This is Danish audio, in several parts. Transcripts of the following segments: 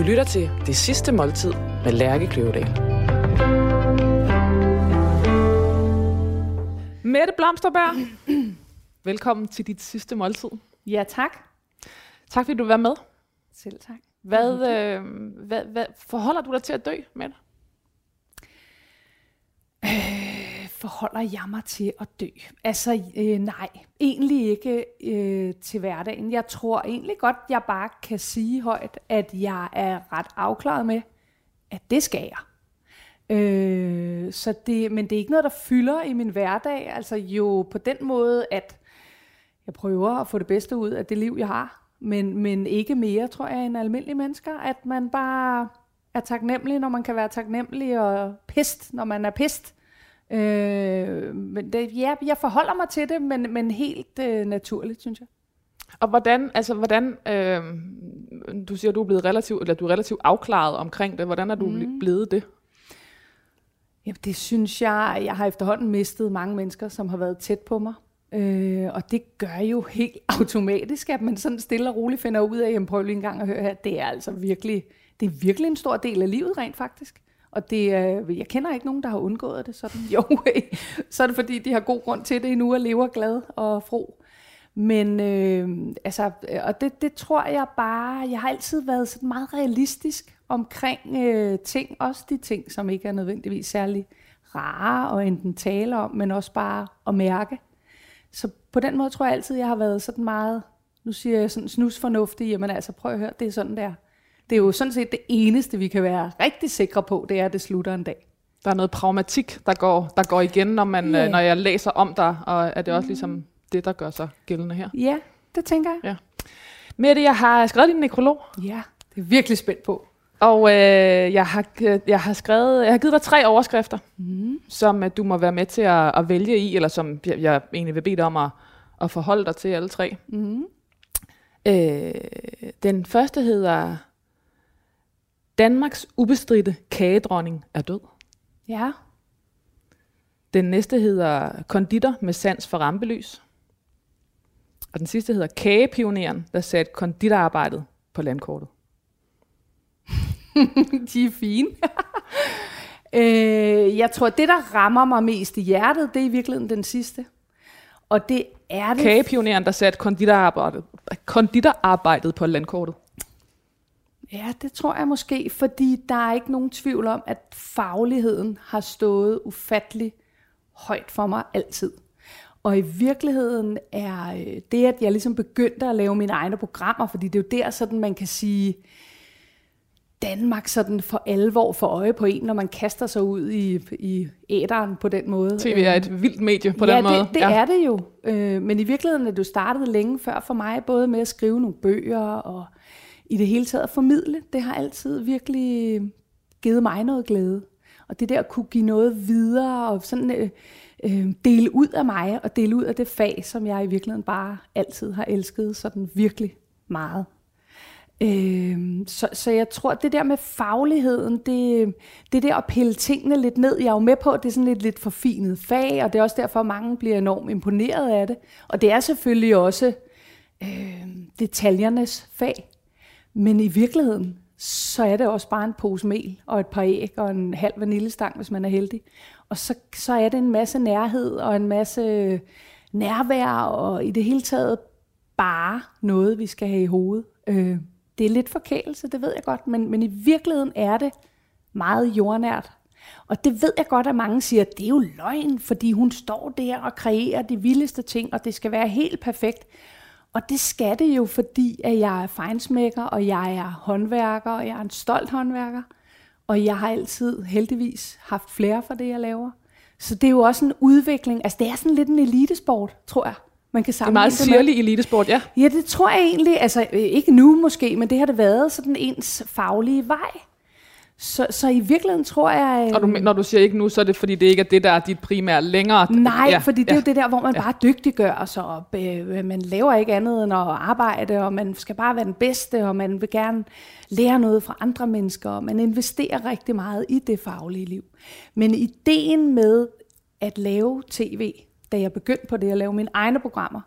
Du lytter til Det Sidste Måltid med Lærke Kløvedal. Mette Blomsterberg, velkommen til dit sidste måltid. Ja, tak. Tak fordi du var med. Selv tak. Hvad, øh, hvad, hvad forholder du dig til at dø, Mette? Øh, forholder jeg mig til at dø? Altså, øh, nej. Egentlig ikke øh, til hverdagen. Jeg tror egentlig godt, jeg bare kan sige højt, at jeg er ret afklaret med, at det skal jeg. Øh, så det, men det er ikke noget, der fylder i min hverdag. Altså jo på den måde, at jeg prøver at få det bedste ud af det liv, jeg har. Men, men ikke mere, tror jeg, end almindelige mennesker. At man bare er taknemmelig, når man kan være taknemmelig, og pist, når man er pist. Øh, men det, ja, jeg forholder mig til det, men, men helt øh, naturligt, synes jeg. Og hvordan, altså hvordan, øh, du siger, du er blevet relativt, eller du er relativt afklaret omkring det. Hvordan er du mm. blevet det? Jamen, det synes jeg, jeg har efterhånden mistet mange mennesker, som har været tæt på mig. Øh, og det gør jo helt automatisk, at man sådan stille og roligt finder ud af, at prøv lige en gang at høre her, det er altså virkelig, det er virkelig en stor del af livet rent faktisk. Og det, øh, jeg kender ikke nogen, der har undgået det sådan. Jo, øh, så er det fordi, de har god grund til det endnu og lever glad og fro. Men øh, altså, øh, og det, det tror jeg bare, jeg har altid været sådan meget realistisk omkring øh, ting, også de ting, som ikke er nødvendigvis særlig rare og enten tale om, men også bare at mærke. Så på den måde tror jeg altid, jeg har været sådan meget, nu siger jeg sådan snusfornuftig, jamen altså prøv at høre, det er sådan der. Det er jo sådan set det eneste, vi kan være rigtig sikre på, det er, at det slutter en dag. Der er noget pragmatik, der går, der går igen, når, man, yeah. når jeg læser om dig, og er det også ligesom det, der gør sig gældende her? Ja, det tænker jeg. Ja. Mette, jeg har skrevet din nekrolog. Ja, det er virkelig spændt på. Og øh, jeg, har, jeg har skrevet, jeg har givet dig tre overskrifter, mm. som øh, du må være med til at, at vælge i, eller som jeg, jeg egentlig vil bede dig om at, at forholde dig til alle tre. Mm. Øh, den første hedder, Danmarks ubestridte kagedronning er død. Ja. Den næste hedder Konditor med sans for rampelys. Og den sidste hedder Kagepioneren, der satte konditorarbejdet på landkortet. De er fine. øh, jeg tror, det der rammer mig mest i hjertet, det er i virkeligheden den sidste. Og det er det... Kagepioneren, der satte konditorarbejdet, konditorarbejdet på landkortet. Ja, det tror jeg måske, fordi der er ikke nogen tvivl om, at fagligheden har stået ufattelig højt for mig altid. Og i virkeligheden er øh, det, at jeg ligesom begyndte at lave mine egne programmer, fordi det er jo der, sådan man kan sige, Danmark sådan for alvor for øje på en, når man kaster sig ud i, i æderen på den måde. TV er et vildt medie på ja, den måde. Det, det ja, det er det jo. Øh, men i virkeligheden er du startet længe før for mig, både med at skrive nogle bøger og i det hele taget at formidle. Det har altid virkelig øh, givet mig noget glæde. Og det der at kunne give noget videre og sådan øh, øh, dele ud af mig og dele ud af det fag, som jeg i virkeligheden bare altid har elsket sådan virkelig meget. Øh, så, så jeg tror, det der med fagligheden, det, det der at pille tingene lidt ned, jeg er jo med på, at det er sådan et lidt forfinet fag, og det er også derfor, at mange bliver enormt imponeret af det. Og det er selvfølgelig også øh, detaljernes fag. Men i virkeligheden, så er det også bare en pose mel og et par æg og en halv vaniljestang, hvis man er heldig. Og så, så er det en masse nærhed og en masse nærvær og i det hele taget bare noget, vi skal have i hovedet. Øh, det er lidt forkælelse, det ved jeg godt, men, men i virkeligheden er det meget jordnært. Og det ved jeg godt, at mange siger, at det er jo løgn, fordi hun står der og kreerer de vildeste ting, og det skal være helt perfekt. Og det skal det jo, fordi at jeg er fejnsmækker, og jeg er håndværker, og jeg er en stolt håndværker. Og jeg har altid heldigvis haft flere for det, jeg laver. Så det er jo også en udvikling. Altså det er sådan lidt en elitesport, tror jeg. Man kan det er meget sirlig elitesport, ja. Ja, det tror jeg egentlig. Altså ikke nu måske, men det har det været sådan ens faglige vej. Så, så i virkeligheden tror jeg... Og du, når du siger ikke nu, så er det fordi, det ikke er det, der er dit primære længere... Nej, ja, fordi det ja. er jo det der, hvor man ja. bare dygtiggør sig, og øh, man laver ikke andet end at arbejde, og man skal bare være den bedste, og man vil gerne lære noget fra andre mennesker, og man investerer rigtig meget i det faglige liv. Men ideen med at lave tv, da jeg begyndte på det, at lave mine egne programmer,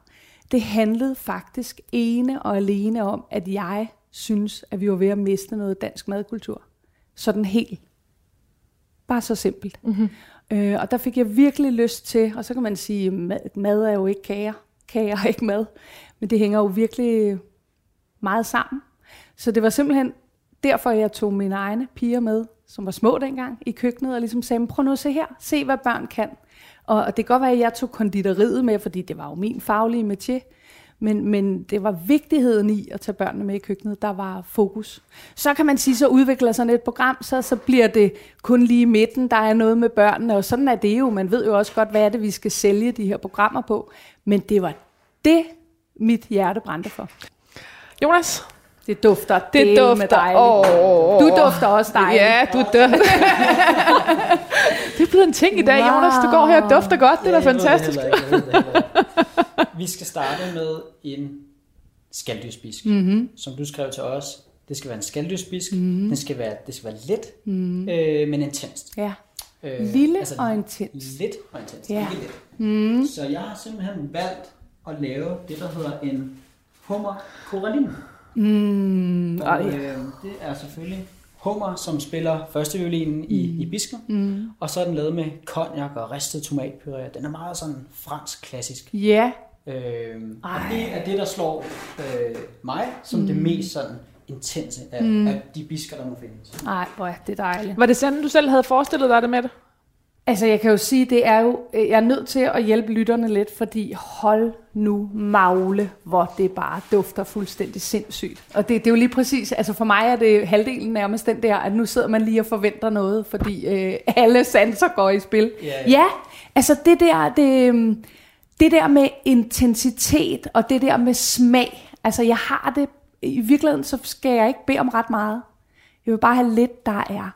det handlede faktisk ene og alene om, at jeg synes, at vi var ved at miste noget dansk madkultur. Sådan helt. Bare så simpelt. Mm-hmm. Øh, og der fik jeg virkelig lyst til, og så kan man sige, mad, mad er jo ikke kager. Kager er ikke mad. Men det hænger jo virkelig meget sammen. Så det var simpelthen derfor, jeg tog mine egne piger med, som var små dengang, i køkkenet, og ligesom sagde, prøv nu at se her, se hvad børn kan. Og, og det kan godt være, at jeg tog konditoriet med, fordi det var jo min faglige métier, men, men det var vigtigheden i at tage børnene med i køkkenet, der var fokus. Så kan man sige, så udvikler sådan et program, så, så bliver det kun lige i midten, der er noget med børnene, og sådan er det jo. Man ved jo også godt, hvad er det, vi skal sælge de her programmer på. Men det var det, mit hjerte brændte for. Jonas, det dufter det dufter. med dig. Du dufter også dejligt. Ja, du dør. det er blevet en ting i dag, Wow. Jonas. Du går her og dufter godt. Det er da fantastisk. det. Vi skal starte med en skaldyrspisk, mm-hmm. som du skrev til os. Det skal være en skaldyrspisk. Mm-hmm. Den skal være, det skal være let, mm-hmm. øh, men intenst. Ja. Øh, Lille og intens. Lidt og intens, Ja. ikke let. Mm. Så jeg har simpelthen valgt at lave det, der hedder en hummer corallin. Mm, Og og, øh, det er selvfølgelig hummer, som spiller første violinen i, i bisken. Mm. Og så er den lavet med cognac og ristet tomatpuré. Den er meget sådan fransk klassisk. ja, Øh, og det er det, der slår øh, mig som mm. det mest sådan intense af, mm. af de bisker, der nu findes. nej, hvor er det dejligt. Var det sådan, du selv havde forestillet dig det med det? Altså, jeg kan jo sige, det er jo, øh, jeg er nødt til at hjælpe lytterne lidt, fordi hold nu magle, hvor det bare dufter fuldstændig sindssygt. Og det, det er jo lige præcis, altså for mig er det halvdelen nærmest den der, at nu sidder man lige og forventer noget, fordi øh, alle sanser går i spil. Ja, ja. ja altså det der, det, øhm, det der med intensitet, og det der med smag, altså jeg har det, i virkeligheden så skal jeg ikke bede om ret meget. Jeg vil bare have lidt, der er,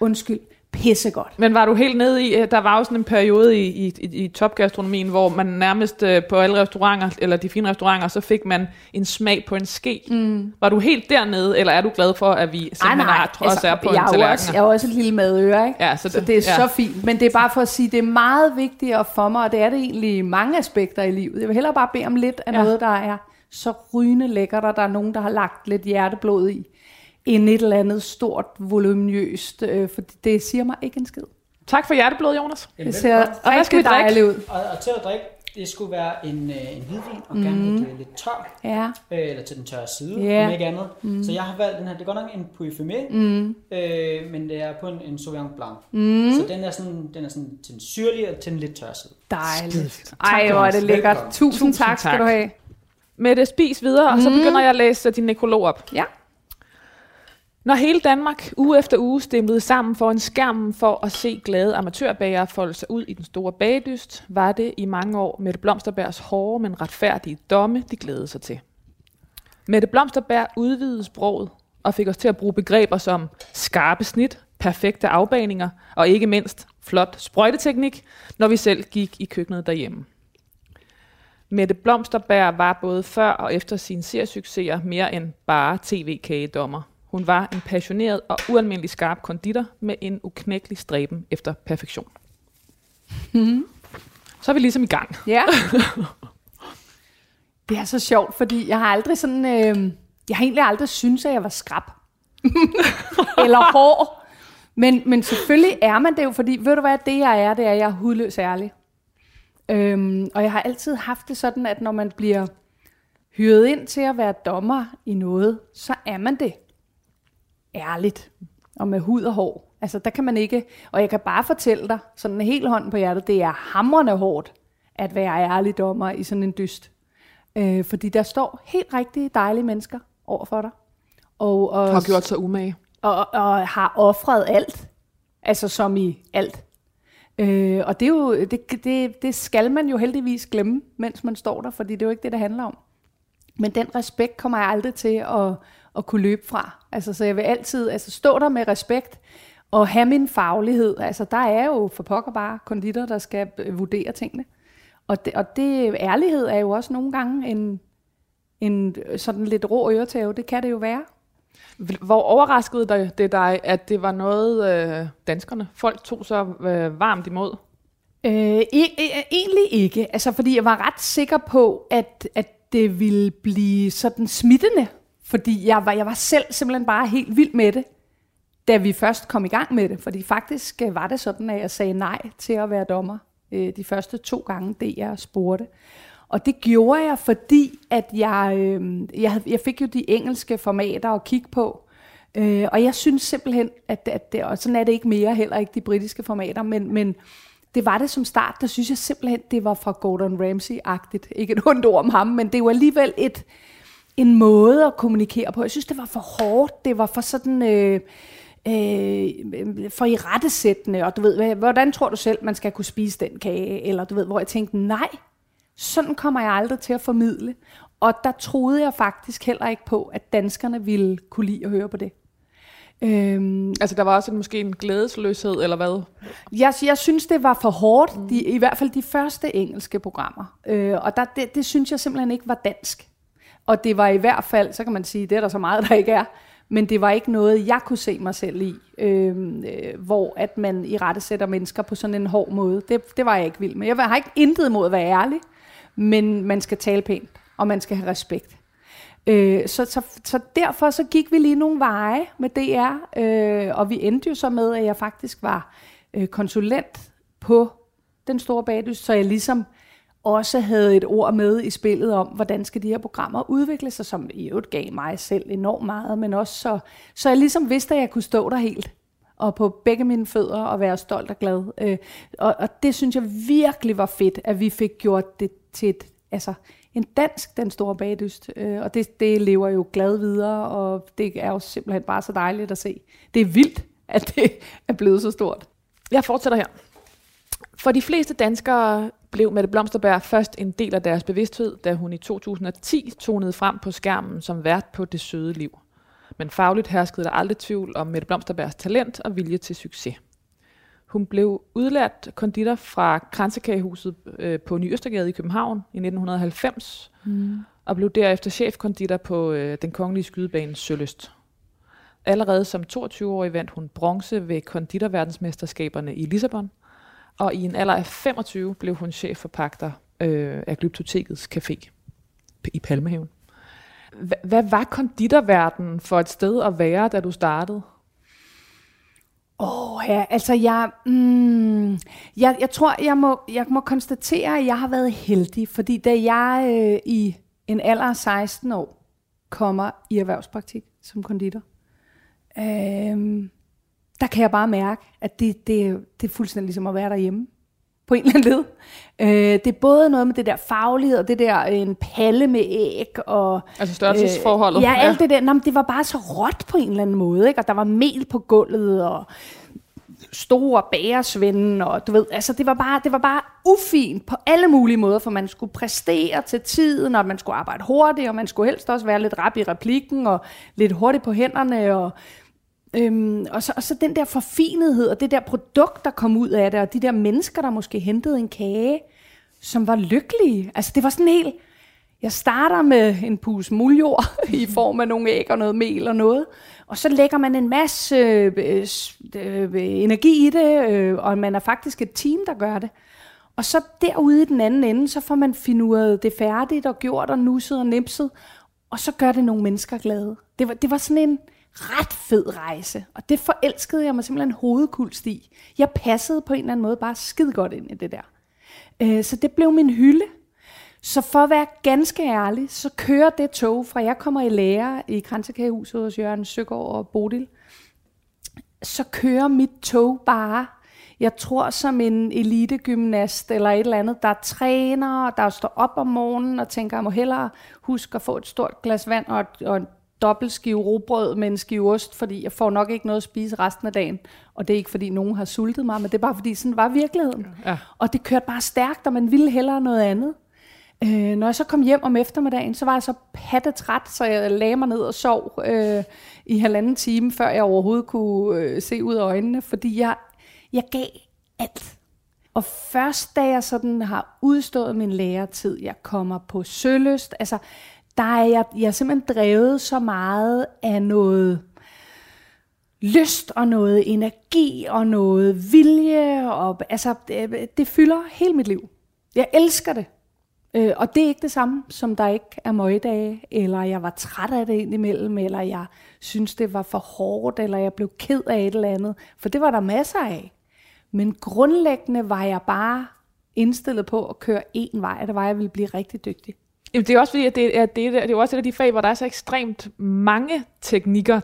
undskyld, pissegodt. Men var du helt nede i, øh, der var jo sådan en periode i, i, i, topgastronomien, hvor man nærmest øh, på alle restauranter, eller de fine restauranter, så fik man en smag på en ske. Mm. Var du helt dernede, eller er du glad for, at vi simpelthen er, trods altså, er på jeg, en er tallerken? også, jeg er også et lille madøre, ikke? Ja, så så det- det er ja. så fint. Men det er bare for at sige, det er meget vigtigere for mig, og det er det egentlig mange aspekter i livet. Jeg vil hellere bare bede om lidt af ja. noget, der er så rygende lækkert, og der er nogen, der har lagt lidt hjerteblod i, end et eller andet stort, voluminøst, øh, for det siger mig ikke en skid. Tak for hjerteblod, Jonas. Det ser Og hvad skal vi drikke? dejligt ud. Og, og til at drikke, det skulle være en, øh, en hvidvin, og gerne lidt, øh, lidt tør, Ja, øh, eller til den tørre side, Ja. om ikke andet. Mm. Så jeg har valgt den her, det er godt nok en Puy mm. øh, men det er på en, en Sauvignon Blanc. Mm. Så den er, sådan, den er sådan til den syrlige og til den lidt tørre side. dejligt. Ej, hvor er det lækkert. Tusind, Tusind tak skal tak. du have. Mette, spis videre, og så begynder jeg at læse din nekrolog op. Ja. Når hele Danmark uge efter uge stemlede sammen for en skærm for at se glade amatørbagere folde sig ud i den store bagdyst, var det i mange år Mette Blomsterbergs hårde, men retfærdige domme, de glædede sig til. Mette Blomsterberg udvidede sproget og fik os til at bruge begreber som skarpe snit, perfekte afbaninger og ikke mindst flot sprøjteteknik, når vi selv gik i køkkenet derhjemme. Mette Blomsterberg var både før og efter sine seriesucceser mere end bare tv-kagedommer. Hun var en passioneret og ualmindelig skarp konditor med en uknækkelig stræben efter perfektion. Så er vi ligesom i gang. Ja. det er så sjovt, fordi jeg har aldrig sådan... Øh, jeg har egentlig aldrig syntes, at jeg var skrab. Eller hård. Men, men selvfølgelig er man det jo, fordi ved du hvad, det jeg er, det er, at jeg er hudløs ærlig. Øhm, og jeg har altid haft det sådan, at når man bliver hyret ind til at være dommer i noget, så er man det ærligt og med hud og hår. Altså der kan man ikke, og jeg kan bare fortælle dig, sådan en helt hånd på hjertet, det er hamrende hårdt at være ærlig dommer i sådan en dyst. Øh, fordi der står helt rigtige dejlige mennesker over for dig. Og, og, Har gjort sig umage. og, og har offret alt. Altså som i alt. Øh, og det, er jo, det, det, det skal man jo heldigvis glemme, mens man står der, fordi det er jo ikke det, det handler om. Men den respekt kommer jeg aldrig til at, at kunne løbe fra. Altså, så jeg vil altid altså, stå der med respekt og have min faglighed. Altså, der er jo for pokker bare konditor, der skal vurdere tingene. Og det, og det ærlighed er jo også nogle gange en, en sådan lidt rå øretæve. Det kan det jo være. Hvor overraskede det- det dig, at det var noget, øh, danskerne, folk tog så øh, varmt imod? Øh, e- e- egentlig ikke, altså fordi jeg var ret sikker på, at, at det ville blive sådan smittende fordi jeg var, jeg var selv simpelthen bare helt vild med det, da vi først kom i gang med det. Fordi faktisk øh, var det sådan, at jeg sagde nej til at være dommer øh, de første to gange, det jeg spurgte. Og det gjorde jeg, fordi at jeg, øh, jeg, jeg fik jo de engelske formater at kigge på. Øh, og jeg synes simpelthen, at, at det, og sådan er det ikke mere, heller ikke de britiske formater, men, men det var det som start, der synes jeg simpelthen, det var fra Gordon Ramsay-agtigt. Ikke et ondt ord om ham, men det var alligevel et, en måde at kommunikere på. Jeg synes, det var for hårdt, det var for sådan... Øh, øh, for i rettesættende, og du ved, hvordan tror du selv, man skal kunne spise den kage, eller du ved, hvor jeg tænkte, nej, sådan kommer jeg aldrig til at formidle. Og der troede jeg faktisk heller ikke på, at danskerne ville kunne lide at høre på det. Øhm, altså der var også en, måske en glædesløshed, eller hvad? Jeg, jeg synes, det var for hårdt, mm. de, i hvert fald de første engelske programmer. Øh, og der, det, det synes jeg simpelthen ikke var dansk. Og det var i hvert fald, så kan man sige, det er der så meget, der ikke er, men det var ikke noget, jeg kunne se mig selv i, øh, øh, hvor at man i rette sætter mennesker på sådan en hård måde. Det, det var jeg ikke vild med. Jeg har ikke intet imod at være ærlig, men man skal tale pænt, og man skal have respekt. Øh, så, så, så derfor så gik vi lige nogle veje med DR, øh, og vi endte jo så med, at jeg faktisk var øh, konsulent på den store bagdyst, så jeg ligesom også havde et ord med i spillet om, hvordan skal de her programmer udvikle sig, som i øvrigt gav mig selv enormt meget, men også så, så jeg ligesom vidste, at jeg kunne stå der helt og på begge mine fødder og være stolt og glad. Øh, og, og det synes jeg virkelig var fedt, at vi fik gjort det til et, altså, en dansk, den store bagdyst. Øh, og det, det lever jo glad videre, og det er jo simpelthen bare så dejligt at se. Det er vildt, at det er blevet så stort. Jeg fortsætter her. For de fleste danskere blev Mette Blomsterberg først en del af deres bevidsthed, da hun i 2010 tonede frem på skærmen som vært på Det Søde Liv. Men fagligt herskede der aldrig tvivl om Mette Blomsterbergs talent og vilje til succes. Hun blev udlært konditor fra Kransekagehuset øh, på Ny Østergade i København i 1990, mm. og blev derefter chefkonditor på øh, den kongelige skydebane Søløst. Allerede som 22-årig vandt hun bronze ved konditorverdensmesterskaberne i Lissabon, og i en alder af 25 blev hun chef for pakter øh, af Glyptotekets Café i Palmehaven. H- hvad var konditorverdenen for et sted at være, da du startede? Åh oh, ja, altså jeg, mm, jeg, jeg tror, jeg må, jeg må konstatere, at jeg har været heldig, fordi da jeg øh, i en alder af 16 år kommer i erhvervspraktik som konditor, øh, der kan jeg bare mærke, at det, det, det er fuldstændig ligesom at være derhjemme på en eller anden led. Øh, det er både noget med det der faglighed, og det der en palle med æg. Og, altså størrelsesforholdet. Øh, ja, alt det der. Nå, det var bare så råt på en eller anden måde. Ikke? Og der var mel på gulvet, og store bæresvende, og du ved, altså det var bare, det var bare ufint på alle mulige måder, for man skulle præstere til tiden, og man skulle arbejde hurtigt, og man skulle helst også være lidt rap i replikken, og lidt hurtigt på hænderne, og Øhm, og, så, og så den der forfinethed, og det der produkt, der kom ud af det, og de der mennesker, der måske hentede en kage, som var lykkelige. Altså det var sådan helt... Jeg starter med en pus muljord i form af nogle æg og noget mel og noget, og så lægger man en masse øh, øh, energi i det, øh, og man er faktisk et team, der gør det. Og så derude i den anden ende, så får man finuret det færdigt og gjort og nusset og nipset, og så gør det nogle mennesker glade. Det var, det var sådan en, ret fed rejse. Og det forelskede jeg mig simpelthen hovedkulst i. Jeg passede på en eller anden måde bare skide godt ind i det der. Øh, så det blev min hylde. Så for at være ganske ærlig, så kører det tog, fra jeg kommer i lære i Kransekagehuset hos Jørgen Søgaard og Bodil, så kører mit tog bare, jeg tror som en elitegymnast eller et eller andet, der træner, der står op om morgenen og tænker, jeg må hellere huske at få et stort glas vand og, og en dobbelt skive robrød med en skive ost, fordi jeg får nok ikke noget at spise resten af dagen. Og det er ikke, fordi nogen har sultet mig, men det er bare, fordi sådan var virkeligheden. Ja. Og det kørte bare stærkt, og man ville hellere noget andet. Øh, når jeg så kom hjem om eftermiddagen, så var jeg så pattetræt, så jeg lagde mig ned og sov øh, i halvanden time, før jeg overhovedet kunne øh, se ud af øjnene, fordi jeg, jeg gav alt. Og først da jeg sådan har udstået min læretid, jeg kommer på søløst, altså der er jeg, jeg er simpelthen drevet så meget af noget lyst og noget energi og noget vilje. Og, altså, det, det fylder hele mit liv. Jeg elsker det. Øh, og det er ikke det samme, som der ikke er møgdage, eller jeg var træt af det indimellem, eller jeg synes, det var for hårdt, eller jeg blev ked af et eller andet. For det var der masser af. Men grundlæggende var jeg bare indstillet på at køre én vej, og det var, at jeg ville blive rigtig dygtig. Jamen, det er også fordi, at det, er, det, er, det er jo også et af de fag, hvor der er så ekstremt mange teknikker.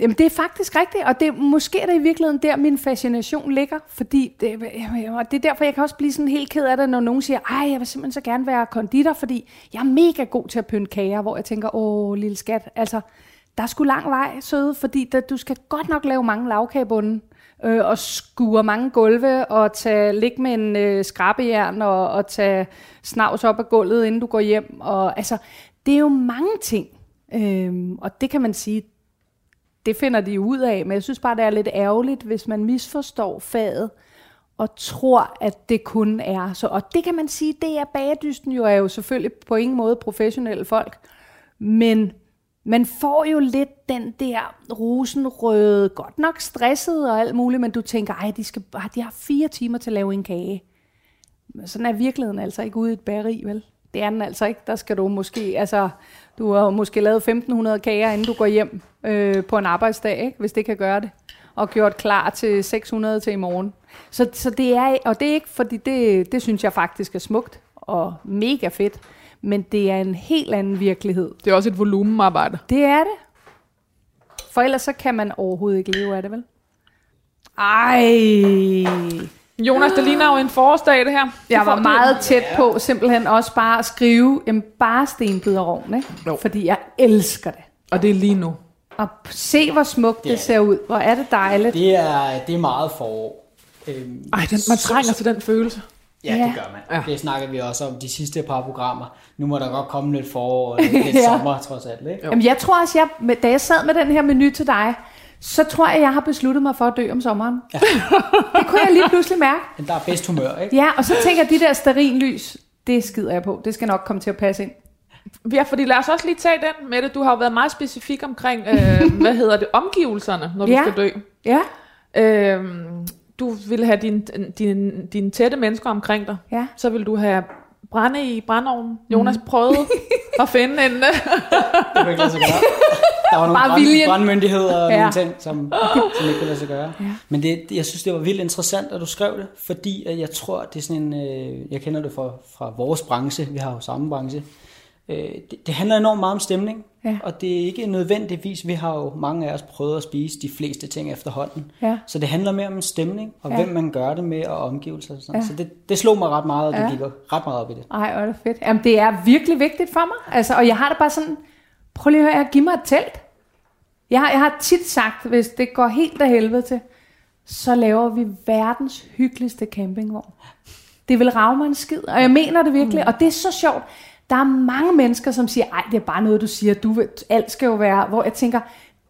Jamen, det er faktisk rigtigt, og det, måske er det i virkeligheden der, min fascination ligger, fordi det, øh, øh, og det er derfor, jeg kan også blive sådan helt ked af det, når nogen siger, ej, jeg vil simpelthen så gerne være konditor, fordi jeg er mega god til at pynte kager, hvor jeg tænker, åh, lille skat, altså, der er sgu lang vej, søde, fordi der, du skal godt nok lave mange lavkagebunden, øh, og skure mange gulve, og tage, ligge med en øh, skrabejern, og, og tage snavs op af gulvet, inden du går hjem, og altså, det er jo mange ting, øh, og det kan man sige, det finder de ud af, men jeg synes bare, det er lidt ærgerligt, hvis man misforstår faget, og tror, at det kun er så. Og det kan man sige, det er bagedysten jo, er jo selvfølgelig på ingen måde professionelle folk, men man får jo lidt den der rosenrøde, godt nok stresset og alt muligt, men du tænker, ej, de, skal, de har fire timer til at lave en kage. Men sådan er virkeligheden altså ikke ude i et bageri, vel? Det er den altså ikke. Der skal du måske, altså, du har måske lavet 1500 kager, inden du går hjem øh, på en arbejdsdag, ikke? hvis det kan gøre det. Og gjort klar til 600 til i morgen. Så, så det er, og det er ikke, fordi det, det synes jeg faktisk er smukt og mega fedt. Men det er en helt anden virkelighed. Det er også et volumenarbejde. Det er det. For ellers så kan man overhovedet ikke leve af det, vel? Ej. Jonas, det ligner jo en forårsdag, det her. Jeg var meget tæt på simpelthen også bare at skrive en bare stenbiderovn, ikke? Fordi jeg elsker det. Og det er lige nu. Og se, hvor smukt det ser ud. Hvor er det dejligt. Det er, det er meget forår. Øhm, Ej, den, man så- trænger til den følelse. Ja, Ja. det gør man. Ja. Det snakker vi også om de sidste par programmer. Nu må der godt komme lidt forår og lidt, Ja. sommer, trods alt. Ikke? Jo. Jamen, jeg tror også, jeg, med- da jeg sad med den her menu til dig, så tror jeg, jeg har besluttet mig for at dø om sommeren. Ja. det kunne jeg lige pludselig mærke. Men der er bedst humør, ikke? Ja, og så tænker jeg, de der sterillys, det skider jeg på. Det skal nok komme til at passe ind. Ja, fordi lad os også lige tage den med det. Du har jo været meget specifik omkring, øh, hvad hedder det, omgivelserne, når du Ja. skal dø. Ja, Øh, du vil have dine din, din tætte mennesker omkring dig. ja. Så vil du have brænde i brændeovnen. Jonas Mhm. prøvede at finde en... øh, Det kunne ikke lade sig gøre. Der var nogle Bare brand, viljen. brandmyndigheder og Ja. ja. nogle ting, som, som ikke kunne lade sig gøre. Ja. Men det, jeg synes, det var vildt interessant, at du skrev det, fordi at jeg tror, det er sådan en... Øh, jeg kender det fra, fra vores branche. Vi har jo samme branche. Øh, det, det handler enormt meget om stemning. Ja. Og det er ikke nødvendigvis... Vi har jo mange af os prøvet at spise de fleste ting efterhånden. Ja. Så det handler mere om stemning, og Ja. hvem man gør det med, og omgivelser. Og sådan. Ja. Så det, det slog mig ret meget, og det Ja. ja. gik ret meget op i det. Ej, hvor er det fedt. Jamen, det er virkelig vigtigt for mig. Altså, og jeg har det bare sådan, prøv lige at høre, giv mig et telt. Jeg har, jeg har tit sagt, hvis det går helt af helvede til, så laver vi verdens hyggeligste campingvogn. Det vil rave mig en skid, og jeg mener det virkelig, mm. og det er så sjovt. Der er mange mennesker, som siger, ej, det er bare noget, du siger, du ved, alt skal jo være, hvor jeg tænker,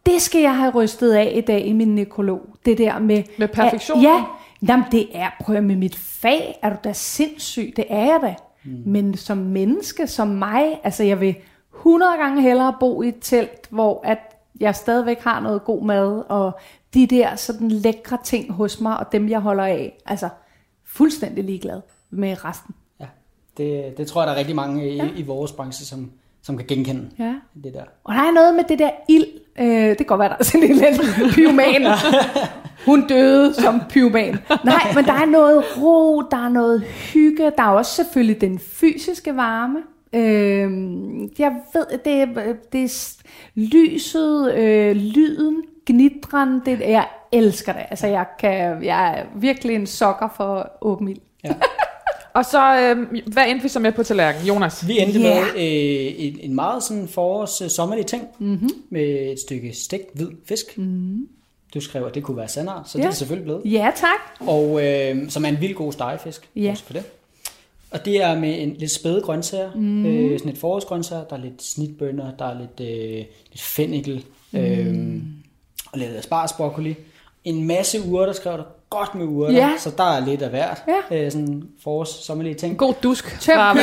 det skal jeg have rystet af i dag i min nekrolog. Det der med... Med perfektion? Ja, jamen det er, prøv at med mit fag, er du da sindssyg, det er jeg da. Mm. Men som menneske, som mig, altså jeg vil 100 gange hellere bo i et telt, hvor at jeg stadigvæk har noget god mad, og de der sådan lækre ting hos mig, og dem jeg holder af. Altså fuldstændig ligeglad med resten. Ja. Det, det tror jeg, der er rigtig mange i, ja. i vores branche, som, som kan genkende Ja. det der. Og der er noget med det der ild. Øh, det kan godt være, der er sådan en lidt pyroman. Hun døde som pyroman. Nej, men der er noget ro, der er noget hygge. Der er også selvfølgelig den fysiske varme. Øh, jeg ved, det er, det er lyset, øh, lyden, gnidren. Det, jeg elsker det. Altså, jeg, kan, jeg er virkelig en sokker for åben ild. Og så, øh, hvad endte vi så med på tallerkenen? Jonas? Vi endte yeah. med øh, en, en meget sådan forårs øh, sommerlig ting, mm-hmm. med et stykke stegt hvid fisk. Mm-hmm. Du skrev, at det kunne være sandar, så ja. Det er selvfølgelig blevet. Ja, tak. Og øh, som er en vild god stegefisk, Ja. også for det. Og det er med en lidt spæde grøntsager, mm. øh, sådan et forårsgrøntsager, der er lidt snitbønner, der er lidt, øh, lidt fennikel, mm. øh, og lidt aspargesbroccoli. En masse urter, skrev der godt med urter, Ja. så der er lidt af hvert. Ja. Øh, sådan forårs sommerlige ting. En god dusk. Tøm fra i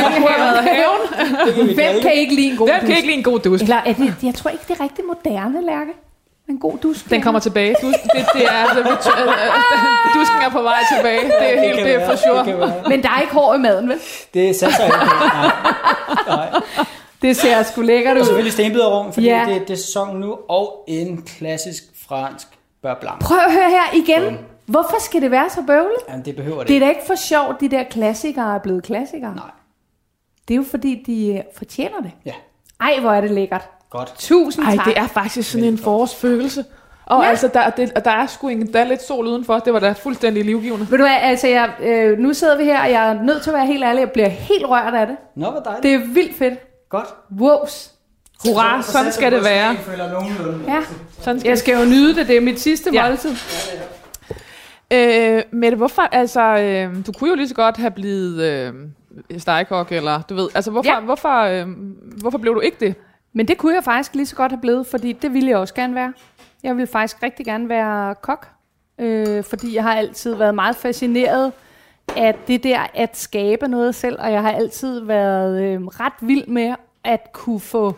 haven. Det kan Hvem kan det. ikke lide en god Hvem kan dusk? ikke lide en god dusk? Eller er det, jeg tror ikke, det er rigtig moderne, Lærke. En god dusk. Den kommer tilbage. Du, det, det er, altså, dusken er på vej tilbage. Det er helt kan det er være, for sure. Det, kan. Men der er ikke hår i maden, vel? det satser jeg ikke. Nej. Nej. Det ser sgu lækkert Og ud. selvfølgelig stenbiderrum, fordi Ja. det, det er sæson nu, og en klassisk fransk beurre blanc. Prøv at høre her igen. Bum. Hvorfor skal det være så bøvlet? Jamen, det behøver det Det er ikke. da ikke for sjovt, de der klassikere er blevet klassikere. Nej. Det er jo fordi, de øh, fortjener det. Ja, Ej, hvor er det lækkert. godt. Tusind Ej, tak. det er faktisk sådan en forårsfølelse. Og Ja. altså, der, det, og der er sgu ingen, der er lidt sol udenfor. Det var da fuldstændig livgivende. Ved du hvad, altså jeg, øh, nu sidder vi her, og jeg er nødt til at være helt ærlig, jeg bliver helt rørt af det. Nå, hvor dejligt. Det er vildt fedt. Godt. Wows. Hurra, sådan skal det være. Føler nogenlunde. Ja, Sådan skal jeg skal jo nyde det, det er mit sidste Ja. måltid. Øh, Mette, hvorfor, altså, øh, du kunne jo lige så godt have blivet øh, stegekok, eller du ved, altså, hvorfor, Ja. hvorfor, øh, hvorfor blev du ikke det? Men det kunne jeg faktisk lige så godt have blevet, fordi det ville jeg også gerne være. Jeg ville faktisk rigtig gerne være kok, øh, fordi jeg har altid været meget fascineret af det der at skabe noget selv, og jeg har altid været øh, ret vild med at kunne få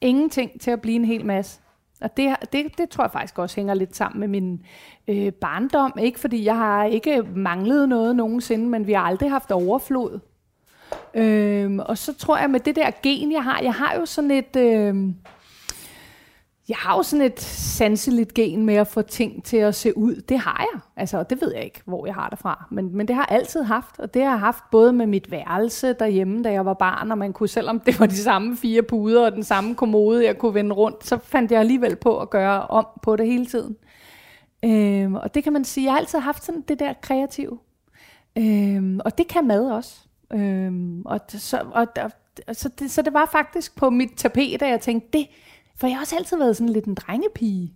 ingenting til at blive en hel masse. Og det, det, det tror jeg faktisk også hænger lidt sammen med min øh, barndom. Ikke fordi jeg har ikke manglet noget nogensinde, men vi har aldrig haft overflod. Øhm, og så tror jeg med det der gen, jeg har, jeg har jo sådan et, Øh, jeg har jo sådan et sanseligt gen med at få ting til at se ud. Det har jeg. Altså, og det ved jeg ikke, hvor jeg har det fra. Men, men det har jeg altid haft. Og det har jeg haft både med mit værelse derhjemme, da jeg var barn, og man kunne, selvom det var de samme fire puder og den samme kommode, jeg kunne vende rundt, så fandt jeg alligevel på at gøre om på det hele tiden. Øhm, og det kan man sige, jeg har altid haft sådan det der kreative. Øhm, og det kan mad også. Øhm, og, så, og, og, så, det, så det var faktisk på mit tapet, at jeg tænkte, det, for jeg har også altid været sådan lidt en drengepige.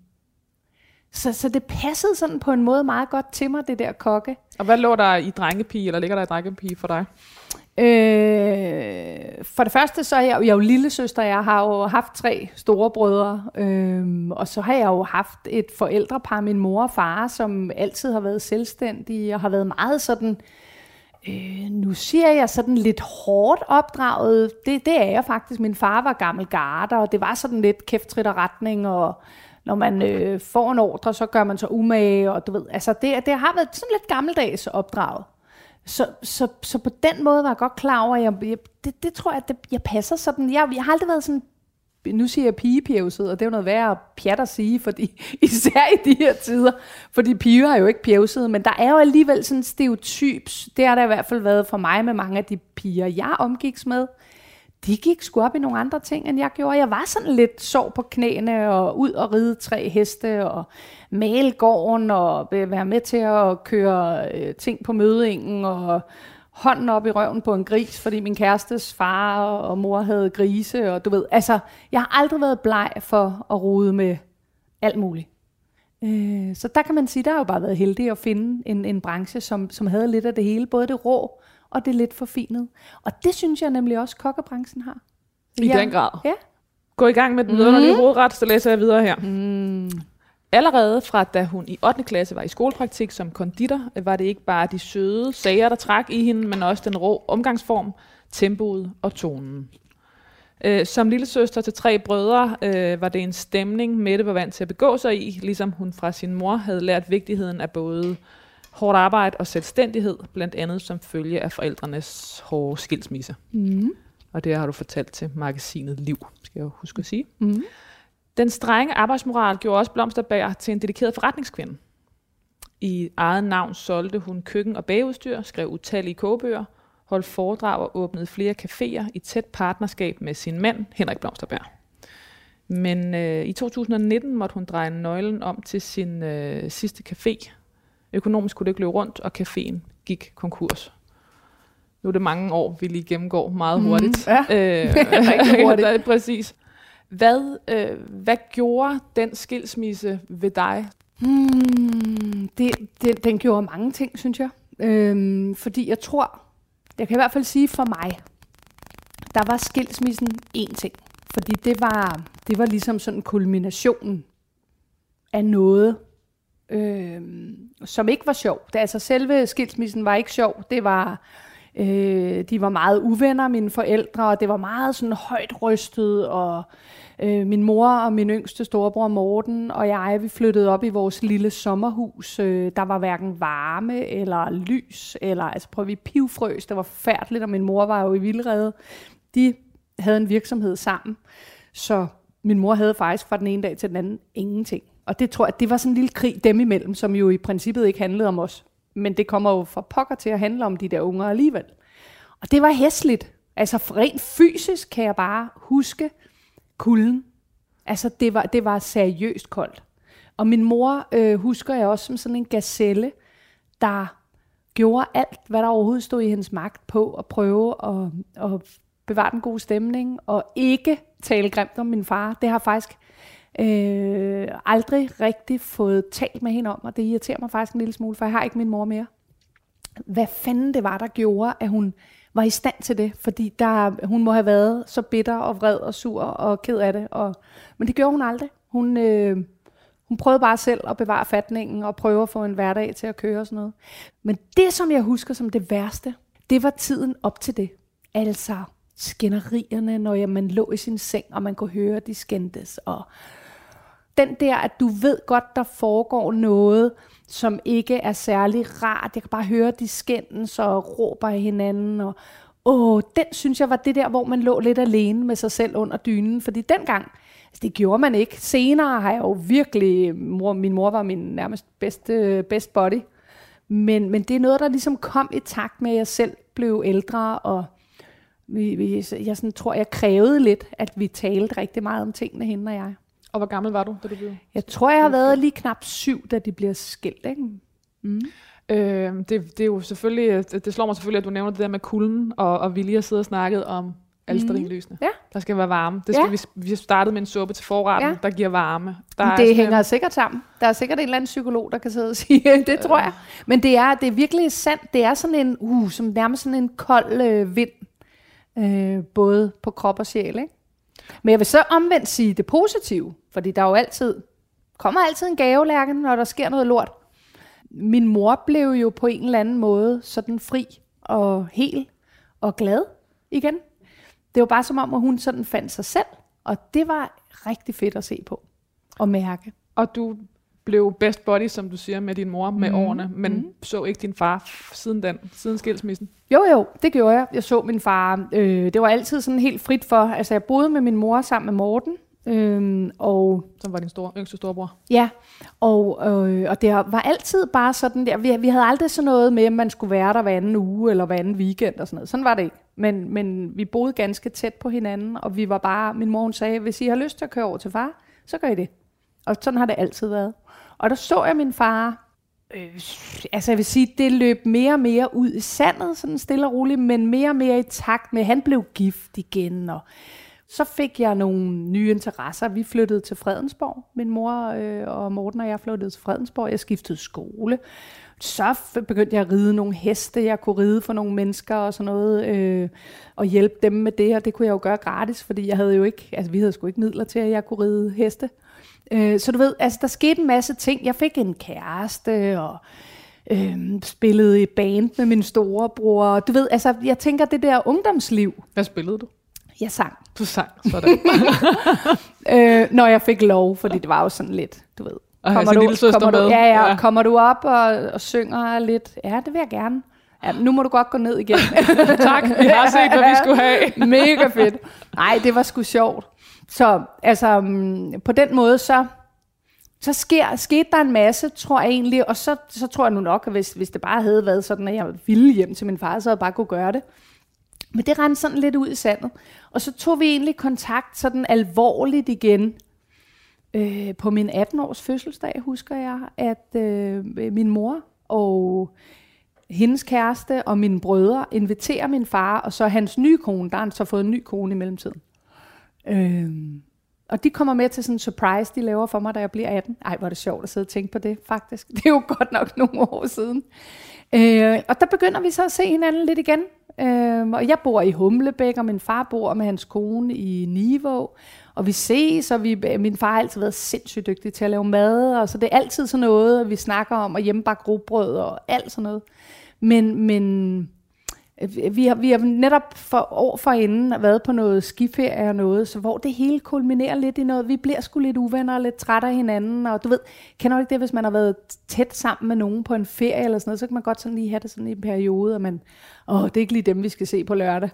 Så, så det passede sådan på en måde meget godt til mig, det der kokke. Og hvad lå der i drengepige, eller ligger der i drengepige for dig? Øh, for det første, så er jeg, jeg er jo lille søster. Jeg har jo haft tre store brødre. Øh, og så har jeg jo haft et forældrepar, min mor og far, som altid har været selvstændige og har været meget sådan... Øh, Øh, nu siger jeg sådan lidt hårdt opdraget. Det, det er jeg faktisk. Min far var gammel garder, og det var sådan lidt kæft og retning, og når man øh, får en ordre, så gør man så umage, og du ved, altså det, det har været sådan lidt gammeldags opdraget. Så, så, så på den måde var jeg godt klar over, at jeg, jeg, det, det tror jeg, at det, jeg passer sådan. Jeg, jeg har aldrig været sådan, nu siger jeg pigepjævset, og det er jo noget værre pjat at sige, fordi, især i de her tider, fordi piger er jo ikke pjævset, men der er jo alligevel sådan stereotyps, det har der i hvert fald været for mig med mange af de piger, jeg omgiks med, de gik sgu op i nogle andre ting, end jeg gjorde. Jeg var sådan lidt sov på knæene, og ud og ride tre heste, og male gården, og være med til at køre øh, ting på mødingen, og hånden op i røven på en gris, fordi min kærestes far og mor havde grise, og du ved, altså, jeg har aldrig været bleg for at rode med alt muligt. Øh, så der kan man sige, der har jo bare været heldig at finde en, en branche, som, som havde lidt af det hele, både det rå og det lidt forfinede. Og det synes jeg nemlig også, kokkebranchen har. I Ja. den grad. Ja. Gå i gang med den vidunderlige mm. hovedret, så læser jeg videre her. Mm. Allerede fra da hun i 8. klasse var i skolepraktik som konditor, var det ikke bare de søde sager, der trak i hende, men også den rå omgangsform, tempoet og tonen. Øh, som lille søster til tre brødre øh, var det en stemning, Mette var vant til at begå sig i, ligesom hun fra sin mor havde lært vigtigheden af både hårdt arbejde og selvstændighed, blandt andet som følge af forældrenes hårde skilsmisse. Mm. Og det har du fortalt til magasinet Liv, skal jeg huske at sige. Mm. Den strenge arbejdsmoral gjorde også Blomsterberg til en dedikeret forretningskvinde. I eget navn solgte hun køkken- og bageudstyr, skrev utallige kogebøger, holdt foredrag og åbnede flere caféer i tæt partnerskab med sin mand, Henrik Blomsterberg. Men øh, i 2019 måtte hun dreje nøglen om til sin øh, sidste café. Økonomisk kunne det ikke løbe rundt, og caféen gik konkurs. Nu er det mange år, vi lige gennemgår meget hurtigt. ja. øh, Rigtig hurtigt. det præcis. Hvad, øh, hvad gjorde den skilsmisse ved dig? Hmm, det, det, den gjorde mange ting, synes jeg. Øhm, fordi jeg tror, jeg kan i hvert fald sige for mig, der var skilsmissen én ting. Fordi det var, det var ligesom sådan kulminationen af noget, øh, som ikke var sjov. Det, altså selve skilsmissen var ikke sjov. Det var Øh, de var meget uvenner, mine forældre, og det var meget sådan højt rystet, og øh, min mor og min yngste storebror Morten og jeg, vi flyttede op i vores lille sommerhus. Øh, der var hverken varme eller lys, eller altså prøv vi pivfrøs, det var forfærdeligt, og min mor var jo i vildrede. De havde en virksomhed sammen, så min mor havde faktisk fra den ene dag til den anden ingenting. Og det tror jeg, det var sådan en lille krig dem imellem, som jo i princippet ikke handlede om os. Men det kommer jo fra pokker til at handle om de der unger alligevel. Og det var hæsligt. Altså rent fysisk kan jeg bare huske kulden. Altså det var, det var seriøst koldt. Og min mor øh, husker jeg også som sådan en gazelle, der gjorde alt, hvad der overhovedet stod i hendes magt på at prøve at, at bevare den gode stemning, og ikke tale grimt om min far. Det har faktisk øh, aldrig rigtig fået talt med hende om, og det irriterer mig faktisk en lille smule, for jeg har ikke min mor mere. Hvad fanden det var, der gjorde, at hun var i stand til det, fordi der, hun må have været så bitter og vred og sur og ked af det. Og, men det gjorde hun aldrig. Hun, øh, hun prøvede bare selv at bevare fatningen og prøve at få en hverdag til at køre og sådan noget. Men det, som jeg husker som det værste, det var tiden op til det. Altså skænderierne, når man lå i sin seng, og man kunne høre, at de skændtes. Og den der, at du ved godt, der foregår noget, som ikke er særlig rart. Jeg kan bare høre, de skændes og råber af hinanden. Og, åh, den synes jeg var det der, hvor man lå lidt alene med sig selv under dynen. Fordi dengang, altså det gjorde man ikke. Senere har jeg jo virkelig, mor, min mor var min nærmest bedste, best body. Men, men det er noget, der ligesom kom i takt med, at jeg selv blev ældre, og vi, vi, jeg sådan, tror, jeg krævede lidt, at vi talte rigtig meget om tingene, hende og jeg. Og hvor gammel var du, da du blev Jeg tror, jeg har været lige knap syv, da de bliver skilt. Ikke? Mm. Øh, det, det er jo selvfølgelig, det, det slår mig selvfølgelig, at du nævner det der med kulden, og, og vi lige har siddet og snakket om alsterinlysene. Mm. Ja. Der skal være varme. Det skal Ja. vi, vi startede med en suppe til forretten, Ja. der giver varme. Der Det sådan hænger en- sikkert sammen. Der er sikkert en eller anden psykolog, der kan sidde og sige, det tror jeg. Men det er, det er virkelig sandt. Det er sådan en, uh, som nærmest sådan en kold øh, vind, øh, både på krop og sjæl. Ikke? Men jeg vil så omvendt sige det positive, fordi der er jo altid, kommer altid en gavelærke, når der sker noget lort. Min mor blev jo på en eller anden måde sådan fri og hel og glad igen. Det var bare som om, at hun sådan fandt sig selv, og det var rigtig fedt at se på og mærke. Og du blev best buddy, som du siger, med din mor med årene, men så ikke din far siden den, siden skilsmissen. Jo, jo, det gjorde jeg. Jeg så min far. Øh, det var altid sådan helt frit for. Altså, jeg boede med min mor sammen med Morten. Øh, og Som var din store, yngste storebror. ja, og, øh, og det var altid bare sådan der. Vi, vi havde aldrig sådan noget med, at man skulle være der hver anden uge eller hver anden weekend og sådan noget. Sådan var det ikke. Men, men vi boede ganske tæt på hinanden, og vi var bare, min mor hun sagde, hvis I har lyst til at køre over til far, så gør I det. Og sådan har det altid været. Og der så jeg min far, øh, altså jeg vil sige, det løb mere og mere ud i sandet, sådan stille og roligt, men mere og mere i takt med, at han blev gift igen, og så fik jeg nogle nye interesser. Vi flyttede til Fredensborg. Min mor øh, og Morten og jeg flyttede til Fredensborg. Jeg skiftede skole. Så begyndte jeg at ride nogle heste. Jeg kunne ride for nogle mennesker og sådan noget. Øh, og hjælpe dem med det. Og det kunne jeg jo gøre gratis, fordi jeg havde jo ikke, altså vi havde sgu ikke midler til, at jeg kunne ride heste. Øh, så du ved, altså der skete en masse ting. Jeg fik en kæreste, og øh, spillede i band med min storebror. Du ved, altså jeg tænker, det der ungdomsliv, Hvad spillede du? jeg sang. Du sang sådan. Øh, når jeg fik lov, fordi det var jo sådan lidt, du ved. Og kommer du, med. ja, ja, Ja. ja, kommer du op og, og synger lidt? Ja, det vil jeg gerne. Ja, nu må du godt gå ned igen. tak, vi har set, hvad vi skulle have. Mega fedt. Nej, det var sgu sjovt. Så altså, mm, på den måde, så, så sker, skete der en masse, tror jeg egentlig, og så, så tror jeg nu nok, at hvis, hvis det bare havde været sådan, at jeg ville hjem til min far, så havde jeg bare kunne gøre det. Men det rendte sådan lidt ud i sandet. Og så tog vi egentlig kontakt sådan alvorligt igen. Øh, på min 18-års fødselsdag husker jeg, at øh, min mor og hendes kæreste og mine brødre inviterer min far, og så hans nye kone, der har han så fået en ny kone i mellemtiden. Øhm, og de kommer med til sådan en surprise, de laver for mig, da jeg bliver 18. Ej, hvor er det sjovt at sidde og tænke på det, faktisk. Det er jo godt nok nogle år siden. Øh, og der begynder vi så at se hinanden lidt igen. Øh, og jeg bor i Humlebæk, og min far bor med hans kone i Nivå. Og vi ses, og vi, min far har altid været sindssygt dygtig til at lave mad, og så det er altid sådan noget, vi snakker om, og hjemmebakke grobrød og alt sådan noget. Men, men øh, vi har, vi har netop for år for inden været på noget skiferie og noget, så hvor det hele kulminerer lidt i noget. Vi bliver sgu lidt uvenner og lidt trætte af hinanden, og du ved, kender du ikke det, hvis man har været tæt sammen med nogen på en ferie eller sådan noget, så kan man godt sådan lige have det sådan i en periode, og man, åh, det er ikke lige dem, vi skal se på lørdag.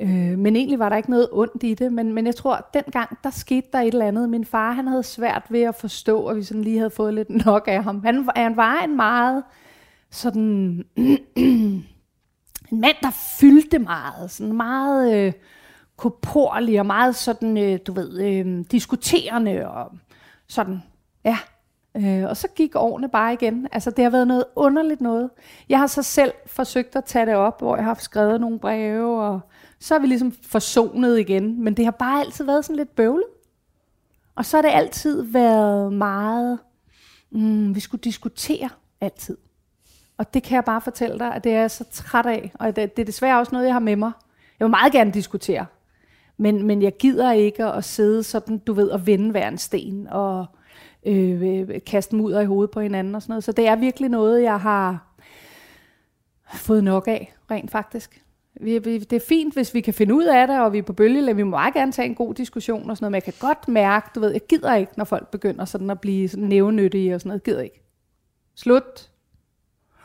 Øh, men egentlig var der ikke noget ondt i det, men, men jeg tror, at dengang, der skete der et eller andet. Min far, han havde svært ved at forstå, at vi sådan lige havde fået lidt nok af ham. Han, han var en meget sådan... en mand, der fyldte meget, sådan meget øh, koporlig og meget sådan, øh, du ved, øh, diskuterende og sådan, ja. Øh, og så gik årene bare igen. Altså, det har været noget underligt noget. Jeg har så selv forsøgt at tage det op, hvor jeg har skrevet nogle breve, og så er vi ligesom forsonet igen. Men det har bare altid været sådan lidt bøvlet. Og så har det altid været meget, mm, vi skulle diskutere altid. Og det kan jeg bare fortælle dig, at det er jeg så træt af. Og det, det er desværre også noget, jeg har med mig. Jeg vil meget gerne diskutere. Men, men jeg gider ikke at sidde sådan, du ved, og vende hver en sten og øh, øh kaste mudder i hovedet på hinanden og sådan noget. Så det er virkelig noget, jeg har fået nok af, rent faktisk. Vi, vi, det er fint, hvis vi kan finde ud af det, og vi er på bølge, vi må meget gerne tage en god diskussion og sådan noget, men jeg kan godt mærke, du ved, jeg gider ikke, når folk begynder sådan at blive sådan nævnyttige og sådan noget, jeg gider ikke. Slut.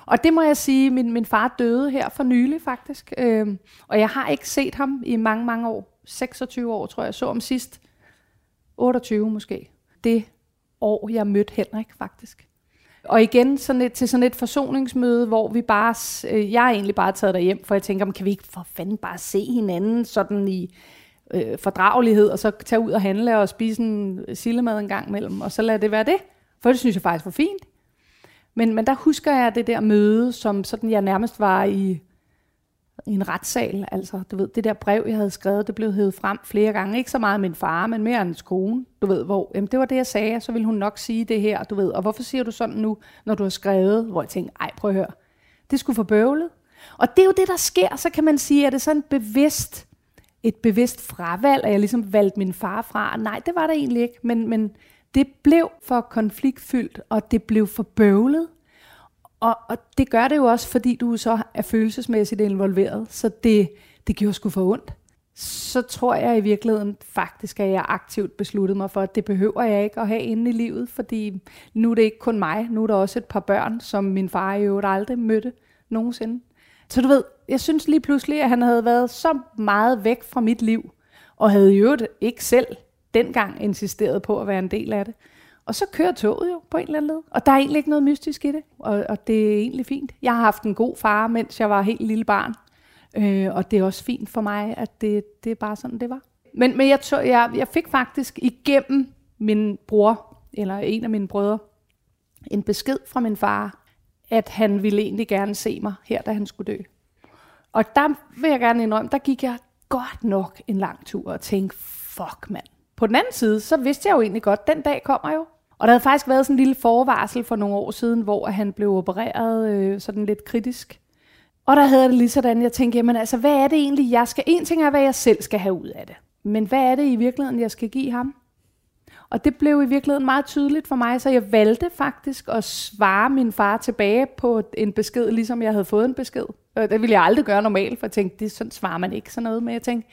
Og det må jeg sige, min, min far døde her for nylig faktisk, øhm, og jeg har ikke set ham i mange, mange år. 26 år, tror jeg, så om sidst. 28 måske. Det år, jeg mødte Henrik faktisk. Og igen sådan et, til sådan et forsoningsmøde, hvor vi bare, øh, jeg er egentlig bare taget hjem, for jeg tænker, kan vi ikke for fanden bare se hinanden sådan i øh, fordragelighed, og så tage ud og handle og spise en øh, sillemad en gang imellem, og så lade det være det. For det synes jeg faktisk var fint. Men, men der husker jeg det der møde, som sådan jeg nærmest var i, i en retssal. Altså, du ved, det der brev, jeg havde skrevet, det blev hævet frem flere gange. Ikke så meget min far, men mere hans kone. Du ved, hvor, jamen, det var det, jeg sagde, så ville hun nok sige det her, du ved. Og hvorfor siger du sådan nu, når du har skrevet? Hvor jeg tænkte, ej, prøv at høre. Det skulle få bøvlet. Og det er jo det, der sker. Så kan man sige, at det er sådan bevidst, et bevidst fravalg, at jeg ligesom valgte min far fra. Nej, det var der egentlig ikke. Men, men det blev for konfliktfyldt, og det blev for bøvlet. Og, og det gør det jo også, fordi du så er følelsesmæssigt involveret, så det, det gjorde sgu for ondt. Så tror jeg i virkeligheden faktisk, at jeg aktivt besluttede mig for, at det behøver jeg ikke at have inde i livet, fordi nu er det ikke kun mig, nu er der også et par børn, som min far i øvrigt aldrig mødte nogensinde. Så du ved, jeg synes lige pludselig, at han havde været så meget væk fra mit liv, og havde i øvrigt ikke selv dengang insisterede på at være en del af det. Og så kører toget jo på en eller anden led. Og der er egentlig ikke noget mystisk i det. Og, og det er egentlig fint. Jeg har haft en god far, mens jeg var helt lille barn. Øh, og det er også fint for mig, at det, det er bare sådan, det var. Men, men jeg, tog, jeg, jeg fik faktisk igennem min bror, eller en af mine brødre, en besked fra min far, at han ville egentlig gerne se mig her, da han skulle dø. Og der vil jeg gerne indrømme, der gik jeg godt nok en lang tur og tænkte, fuck mand, på den anden side, så vidste jeg jo egentlig godt, at den dag kommer jo. Og der havde faktisk været sådan en lille forvarsel for nogle år siden, hvor han blev opereret øh, sådan lidt kritisk. Og der havde det lige sådan, jeg tænkte, jamen altså, hvad er det egentlig, jeg skal... En ting er, hvad jeg selv skal have ud af det. Men hvad er det i virkeligheden, jeg skal give ham? Og det blev i virkeligheden meget tydeligt for mig, så jeg valgte faktisk at svare min far tilbage på en besked, ligesom jeg havde fået en besked. Det ville jeg aldrig gøre normalt, for jeg tænkte, det sådan svarer man ikke sådan noget med. Jeg tænkte,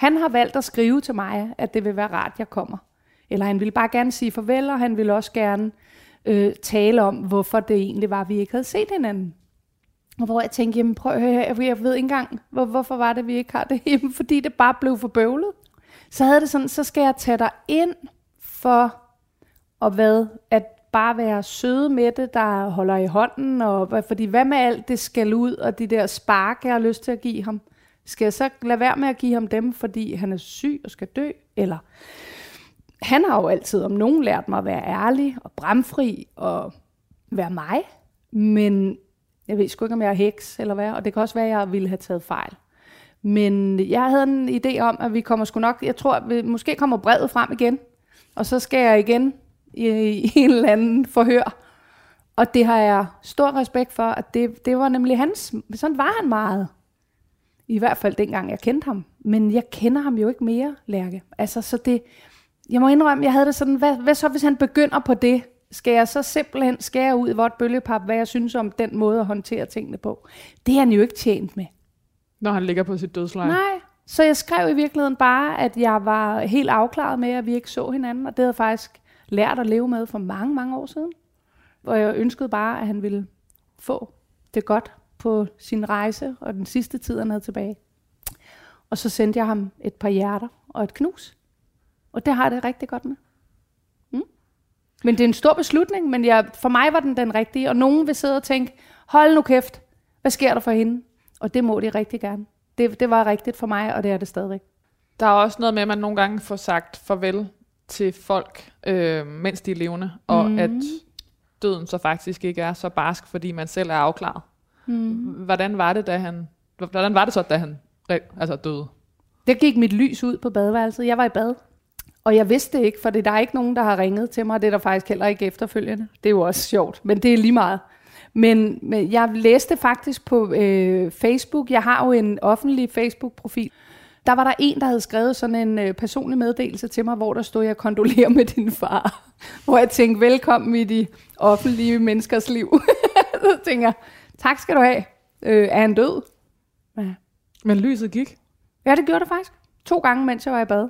han har valgt at skrive til mig, at det vil være rart, jeg kommer. Eller han ville bare gerne sige farvel, og han ville også gerne øh, tale om, hvorfor det egentlig var, vi ikke havde set hinanden. Og hvor jeg tænkte, jamen prøv at høre, jeg ved ikke engang, hvor, hvorfor var det, vi ikke har det? Jamen, fordi det bare blev for bøvlet. Så havde det sådan, så skal jeg tage dig ind for og hvad? At bare være søde med det, der holder i hånden, og fordi hvad med alt det skal ud, og de der spark, jeg har lyst til at give ham? Skal jeg så lade være med at give ham dem, fordi han er syg og skal dø? Eller han har jo altid om nogen lært mig at være ærlig og bramfri og være mig. Men jeg ved sgu ikke, om jeg er heks eller hvad, og det kan også være, at jeg ville have taget fejl. Men jeg havde en idé om, at vi kommer sgu nok, jeg tror, at vi måske kommer brevet frem igen, og så skal jeg igen i, i en eller anden forhør. Og det har jeg stor respekt for, at det, det var nemlig hans, sådan var han meget. I hvert fald dengang jeg kendte ham. Men jeg kender ham jo ikke mere, Lærke. Altså, så det, jeg må indrømme, jeg havde det sådan, hvad, hvad så hvis han begynder på det? Skal jeg så simpelthen skære ud i vort bølgepap, hvad jeg synes om den måde at håndtere tingene på? Det er han jo ikke tjent med. Når han ligger på sit dødsleje. Nej. Så jeg skrev i virkeligheden bare, at jeg var helt afklaret med, at vi ikke så hinanden, og det havde jeg faktisk lært at leve med for mange, mange år siden. Og jeg ønskede bare, at han ville få det godt på sin rejse, og den sidste tid, han havde tilbage. Og så sendte jeg ham et par hjerter og et knus. Og det har jeg det rigtig godt med. Mm. Men det er en stor beslutning, men jeg, for mig var den den rigtige. Og nogen vil sidde og tænke, hold nu kæft, hvad sker der for hende? Og det må de rigtig gerne. Det, det var rigtigt for mig, og det er det stadigvæk. Der er også noget med, at man nogle gange får sagt farvel til folk, øh, mens de er levende, og Mhm. at døden så faktisk ikke er så barsk, fordi man selv er afklaret. Mm. Hvordan var det, da han, hvordan var det så, da han altså døde? Der gik mit lys ud på badeværelset. Jeg var i bad. Og jeg vidste det ikke, for der er ikke nogen, der har ringet til mig, det er der faktisk heller ikke efterfølgende. Det er jo også sjovt, men det er lige meget. Men, men jeg læste faktisk på øh, Facebook, jeg har jo en offentlig Facebook-profil, der var der en, der havde skrevet sådan en øh, personlig meddelelse til mig, hvor der stod, jeg kondolerer med din far. Hvor jeg tænkte, velkommen i de offentlige menneskers liv. Så tænker jeg, tak skal du have. Øh, er han død? Ja. Men lyset gik. Ja, det gjorde det faktisk. To gange, mens jeg var i bad.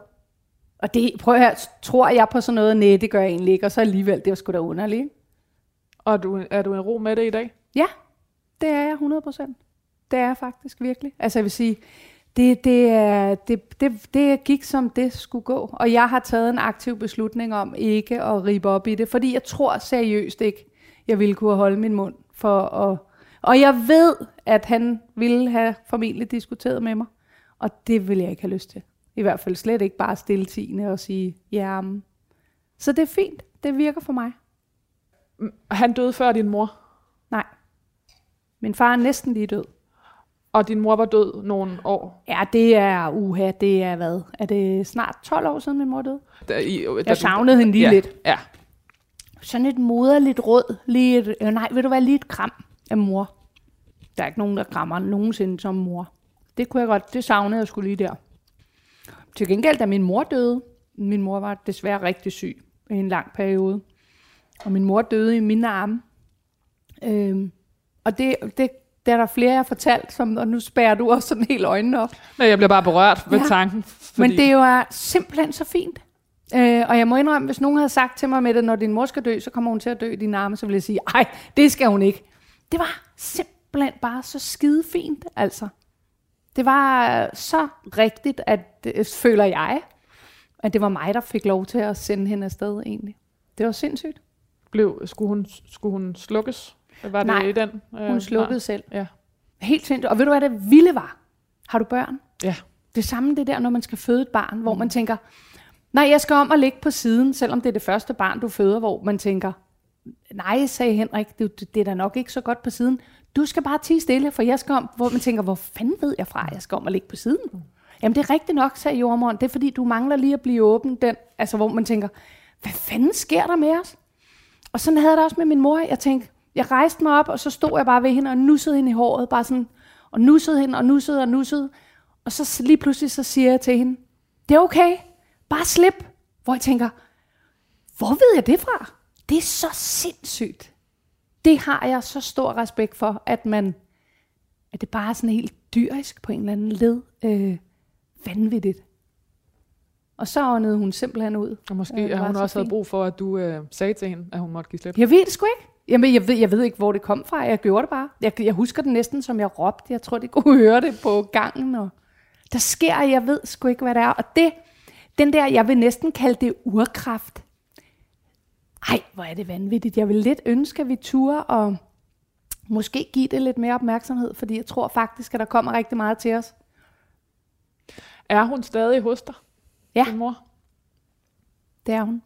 Og det, prøv at høre, tror jeg på sådan noget? Nej, det gør jeg egentlig ikke. Og så alligevel, det var sgu da underligt. Og du, er du i ro med det i dag? Ja, det er jeg 100 procent. Det er jeg faktisk virkelig. Altså jeg vil sige, det, det, er, det, det, det gik som det skulle gå. Og jeg har taget en aktiv beslutning om ikke at ribe op i det. Fordi jeg tror seriøst ikke, jeg ville kunne holde min mund for at... Og jeg ved, at han ville have formentlig diskuteret med mig. Og det vil jeg ikke have lyst til. I hvert fald slet ikke bare stille tiende og sige, ja, mm. så det er fint. Det virker for mig. Han døde før din mor, Nej. Min far er næsten lige død. og din mor var død nogle år. Ja, det er uha, det er hvad? Er det snart 12 år siden min mor døde? Da, i, da Jeg savnede hende lige ja, lidt. Ja, Sådan et moderligt råd, lige et, øh, nej, vil du være lige et kram af mor? Der er ikke nogen, der krammer nogensinde som mor. Det kunne jeg godt, det savnede jeg skulle lige der. Til gengæld, da min mor døde, min mor var desværre rigtig syg i en lang periode, og min mor døde i mine arme. Øhm, og det, det, der er der flere, jeg har fortalt, som, og nu spærer du også sådan helt øjnene op. Nej, jeg bliver bare berørt ved Ja. tanken. Fordi, Men det er jo simpelthen så fint. Øh, og jeg må indrømme, hvis nogen havde sagt til mig med det, når din mor skal dø, så kommer hun til at dø i dine arme, så ville jeg sige, ej, det skal hun ikke. Det var simpelthen bare så skide fint, altså. Det var så rigtigt, at øh, føler jeg, at det var mig, der fik lov til at sende hende afsted egentlig. Det var sindssygt. blev, skulle, hun, skulle hun slukkes? Var Nej, det i den? Øh, Hun slukkede selv. Ja. Helt sindssygt. Og ved du, hvad det vilde var? Har du børn? Ja. Det samme det der, når man skal føde et barn, hvor man tænker, nej, jeg skal om at ligge på siden, selvom det er det første barn, du føder, hvor man tænker, nej, sagde Henrik, det, det, er da nok ikke så godt på siden. Du skal bare tige stille, for jeg skal om, hvor man tænker, hvor fanden ved jeg fra, at jeg skal om at ligge på siden? Jamen det er rigtigt nok, sagde jordmoren. Det er fordi, du mangler lige at blive åben, den, altså hvor man tænker, hvad fanden sker der med os? Og sådan havde jeg det også med min mor. Jeg tænkte, jeg rejste mig op, og så stod jeg bare ved hende og nussede hende i håret, bare sådan, og nussede hende og nussede og nussede. Og så lige pludselig så siger jeg til hende, det er okay, bare slip. Hvor jeg tænker, hvor ved jeg det fra? Det er så sindssygt. Det har jeg så stor respekt for, at man, at det bare er sådan helt dyrisk på en eller anden led. Øh, vanvittigt. Og så åndede hun simpelthen ud. Og måske det var hun så også havde fint. brug for, at du øh, sagde til hende, at hun måtte give slip. Jeg ved det sgu ikke. Jamen, jeg ved, jeg ved ikke, hvor det kom fra. Jeg gjorde det bare. Jeg, jeg husker det næsten, som jeg råbte. Jeg tror, de kunne høre det på gangen. Og der sker, jeg ved sgu ikke, hvad det er. Og det, den der, jeg vil næsten kalde det urkraft. Ej, hvor er det vanvittigt. Jeg vil lidt ønske, at vi turde og måske give det lidt mere opmærksomhed, fordi jeg tror faktisk, at der kommer rigtig meget til os. Er hun stadig hos dig, Ja. din mor? Det er hun.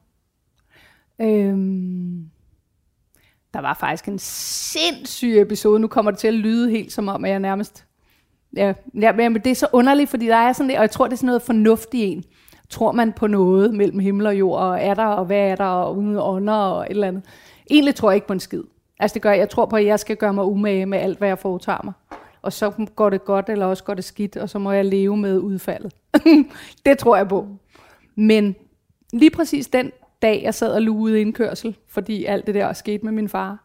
Øhm, der var faktisk en sindssyg episode. Nu kommer det til at lyde helt som om, at jeg nærmest... Ja, ja, men det er så underligt, fordi der er sådan det, og jeg tror, det er sådan noget fornuft i en. Tror man på noget mellem himmel og jord, og er der, og hvad er der, og uden ånder, og et eller andet. Egentlig tror jeg ikke på en skid. Altså det gør, jeg tror på, at jeg skal gøre mig umage med alt, hvad jeg foretager mig. Og så går det godt, eller også går det skidt, og så må jeg leve med udfaldet. det tror jeg på. Men lige præcis den dag, jeg sad og lugede indkørsel, fordi alt det der skete med min far,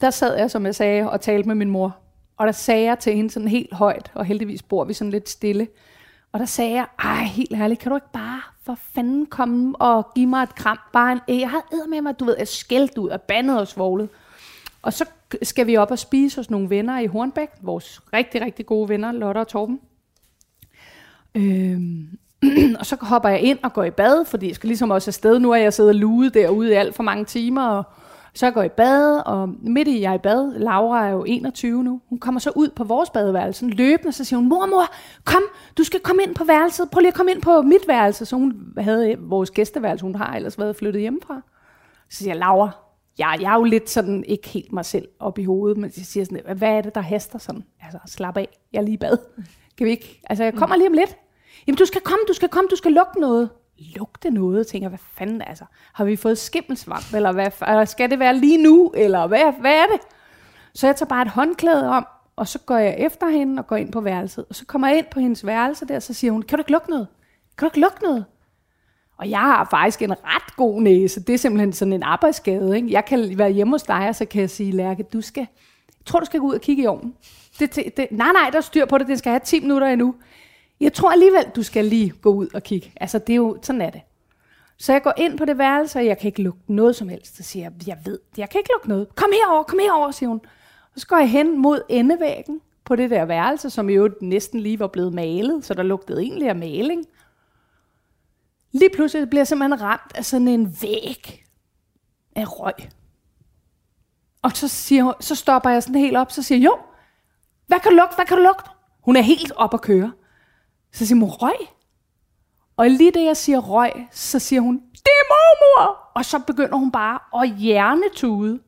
der sad jeg, som jeg sagde, og talte med min mor. Og der sagde jeg til hende sådan helt højt, og heldigvis bor vi sådan lidt stille. Og der sagde jeg, ej, helt ærligt, kan du ikke bare for fanden komme og give mig et kram? Bare en, jeg har æder med mig, du ved, jeg skældt ud og bandet og svoglet. Og så skal vi op og spise hos nogle venner i Hornbæk, vores rigtig, rigtig gode venner, Lotte og Torben. Øhm, og så hopper jeg ind og går i bad, fordi jeg skal ligesom også afsted. Nu er jeg siddet lude derude i alt for mange timer, og så jeg går i bad, og midt i jeg er i bad, Laura er jo 21 nu, hun kommer så ud på vores badeværelse, løbende, så siger hun, mor, mor, kom, du skal komme ind på værelset, prøv lige at komme ind på mit værelse. Så hun havde vores gæsteværelse, hun har ellers været flyttet hjemmefra. Så siger jeg, Laura, jeg, jeg er jo lidt sådan, ikke helt mig selv op i hovedet, men jeg siger sådan, hvad er det, der haster sådan? Altså, slap af, jeg er lige i bad. Kan vi ikke? Altså, jeg kommer lige om lidt. Jamen, du skal komme, du skal komme, du skal lukke noget. Lugte noget, tænker hvad fanden altså? Har vi fået skimmelsvamp, eller, hvad, eller skal det være lige nu, eller hvad, hvad er det? Så jeg tager bare et håndklæde om, og så går jeg efter hende og går ind på værelset. Og så kommer jeg ind på hendes værelse der, og så siger hun, kan du ikke lukke noget? Kan du ikke lukke noget? Og jeg har faktisk en ret god næse. Det er simpelthen sådan en arbejdsskade. Ikke? Jeg kan være hjemme hos dig, og så kan jeg sige, Lærke, du skal, jeg tror, du skal gå ud og kigge i ovnen. Det, det, det, nej, nej, der er styr på det. Det skal have 10 minutter endnu. Jeg tror alligevel, du skal lige gå ud og kigge. Altså, det er jo, sådan er det. Så jeg går ind på det værelse, og jeg kan ikke lukke noget som helst. Så siger jeg, jeg ved, jeg kan ikke lukke noget. Kom herover, kom herover, siger hun. Og så går jeg hen mod endevæggen på det der værelse, som jo næsten lige var blevet malet, så der lugtede egentlig af maling. Lige pludselig bliver jeg simpelthen ramt af sådan en væg af røg. Og så, siger hun, så stopper jeg sådan helt op, så siger jeg, jo, hvad kan du lugte, hvad kan du lugte? Hun er helt op at køre. Så siger hun, røg? Og lige det, jeg siger røg, så siger hun, det er mormor! Og så begynder hun bare at hjernetude.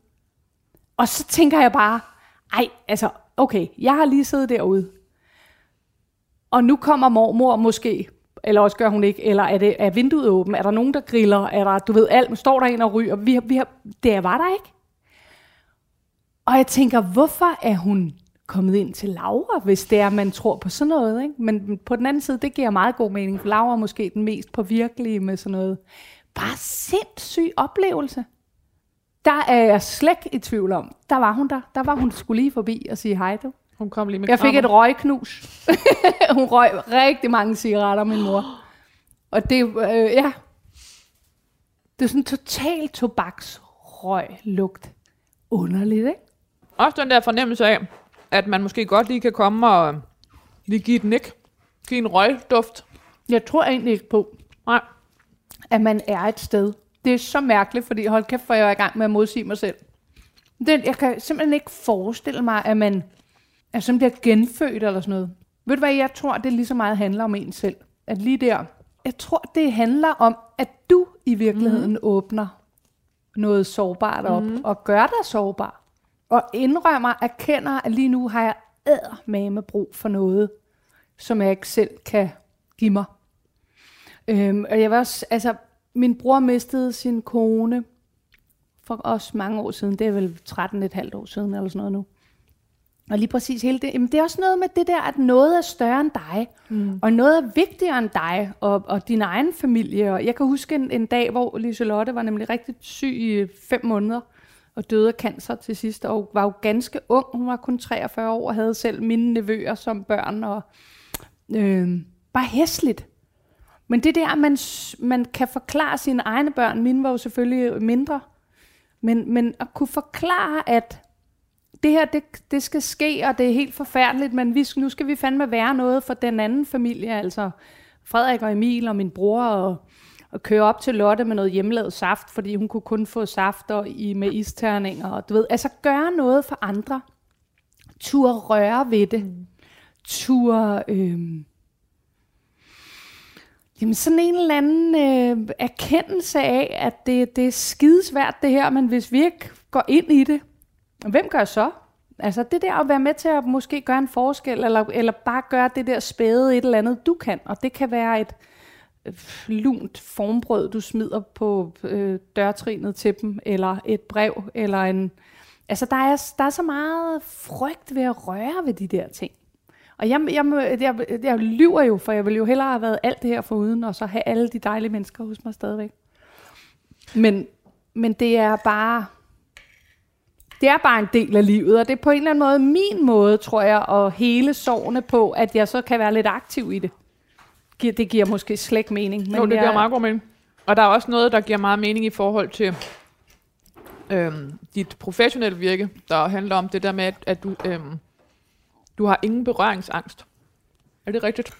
Og så tænker jeg bare, ej, altså, okay, jeg har lige siddet derude. Og nu kommer mormor måske, eller også gør hun ikke, eller er, det, er vinduet åbent? Er der nogen, der griller? Er der, du ved, alt, står der en og ryger? Vi, vi har, det var der ikke. Og jeg tænker, hvorfor er hun kommet ind til Laura, hvis det er, man tror på sådan noget. Ikke? Men på den anden side, det giver meget god mening, for Laura er måske den mest påvirkelige med sådan noget. Bare sindssyg oplevelse. Der er jeg slet i tvivl om. Der var hun der. Der var hun skulle lige forbi og sige hej du. Hun kom lige med Jeg fik et røgknus. hun røg rigtig mange cigaretter, min mor. Og det, øh, ja, det er sådan en total tobaksrøg lugt. Underligt, ikke? Også den der fornemmelse af, at man måske godt lige kan komme og lige give et nik. Give en røgduft. Jeg tror egentlig ikke på, Nej. at man er et sted. Det er så mærkeligt, fordi hold kæft, for jeg er i gang med at modsige mig selv. Det, jeg kan simpelthen ikke forestille mig, at man er sådan bliver genfødt eller sådan noget. Ved du hvad, jeg tror, det lige så meget handler om en selv. At lige der, jeg tror, det handler om, at du i virkeligheden mm. åbner noget sårbart op, mm. og gør dig sårbar. Og indrømmer, erkender, at lige nu har jeg med brug for noget, som jeg ikke selv kan give mig. Øhm, og jeg var også, altså, min bror mistede sin kone for os mange år siden. Det er vel 13,5 år siden eller sådan noget nu. Og lige præcis hele det, jamen det er også noget med det der, at noget er større end dig, mm. og noget er vigtigere end dig, og, og din egen familie. Og jeg kan huske en, en dag, hvor Liselotte var nemlig rigtig syg i fem måneder, og døde af cancer til sidst, og var jo ganske ung. Hun var kun 43 år, og havde selv mine nevøer som børn, og øh, bare hæsligt. Men det der, man, man kan forklare sine egne børn, mine var jo selvfølgelig mindre, men, men at kunne forklare, at det her, det, det skal ske, og det er helt forfærdeligt, men vi, nu skal vi fandme være noget for den anden familie, altså Frederik og Emil og min bror, og, og køre op til Lotte med noget hjemmelavet saft, fordi hun kunne kun få saft og i, med isterninger, og du ved, altså gøre noget for andre. Tur røre ved det. Mm. Tur, øh, Jamen sådan en eller anden øh, erkendelse af, at det, det er skidesvært det her, men hvis vi ikke går ind i det, hvem gør så? Altså det der at være med til at måske gøre en forskel, eller, eller bare gøre det der spæde et eller andet, du kan. Og det kan være et øh, lunt formbrød, du smider på øh, dørtrinet til dem, eller et brev, eller en... Altså der er, der er så meget frygt ved at røre ved de der ting. Og jeg, jeg, jeg, jeg lyver jo, for jeg ville jo hellere have været alt det her foruden, og så have alle de dejlige mennesker hos mig stadigvæk. Men, men det er bare det er bare en del af livet, og det er på en eller anden måde min måde, tror jeg, at hele sårene på, at jeg så kan være lidt aktiv i det. Det giver måske slet ikke mening. Men jo, det jeg, giver meget god mening. Og der er også noget, der giver meget mening i forhold til øhm, dit professionelle virke, der handler om det der med, at, at du, øhm, du har ingen berøringsangst. Er det rigtigt?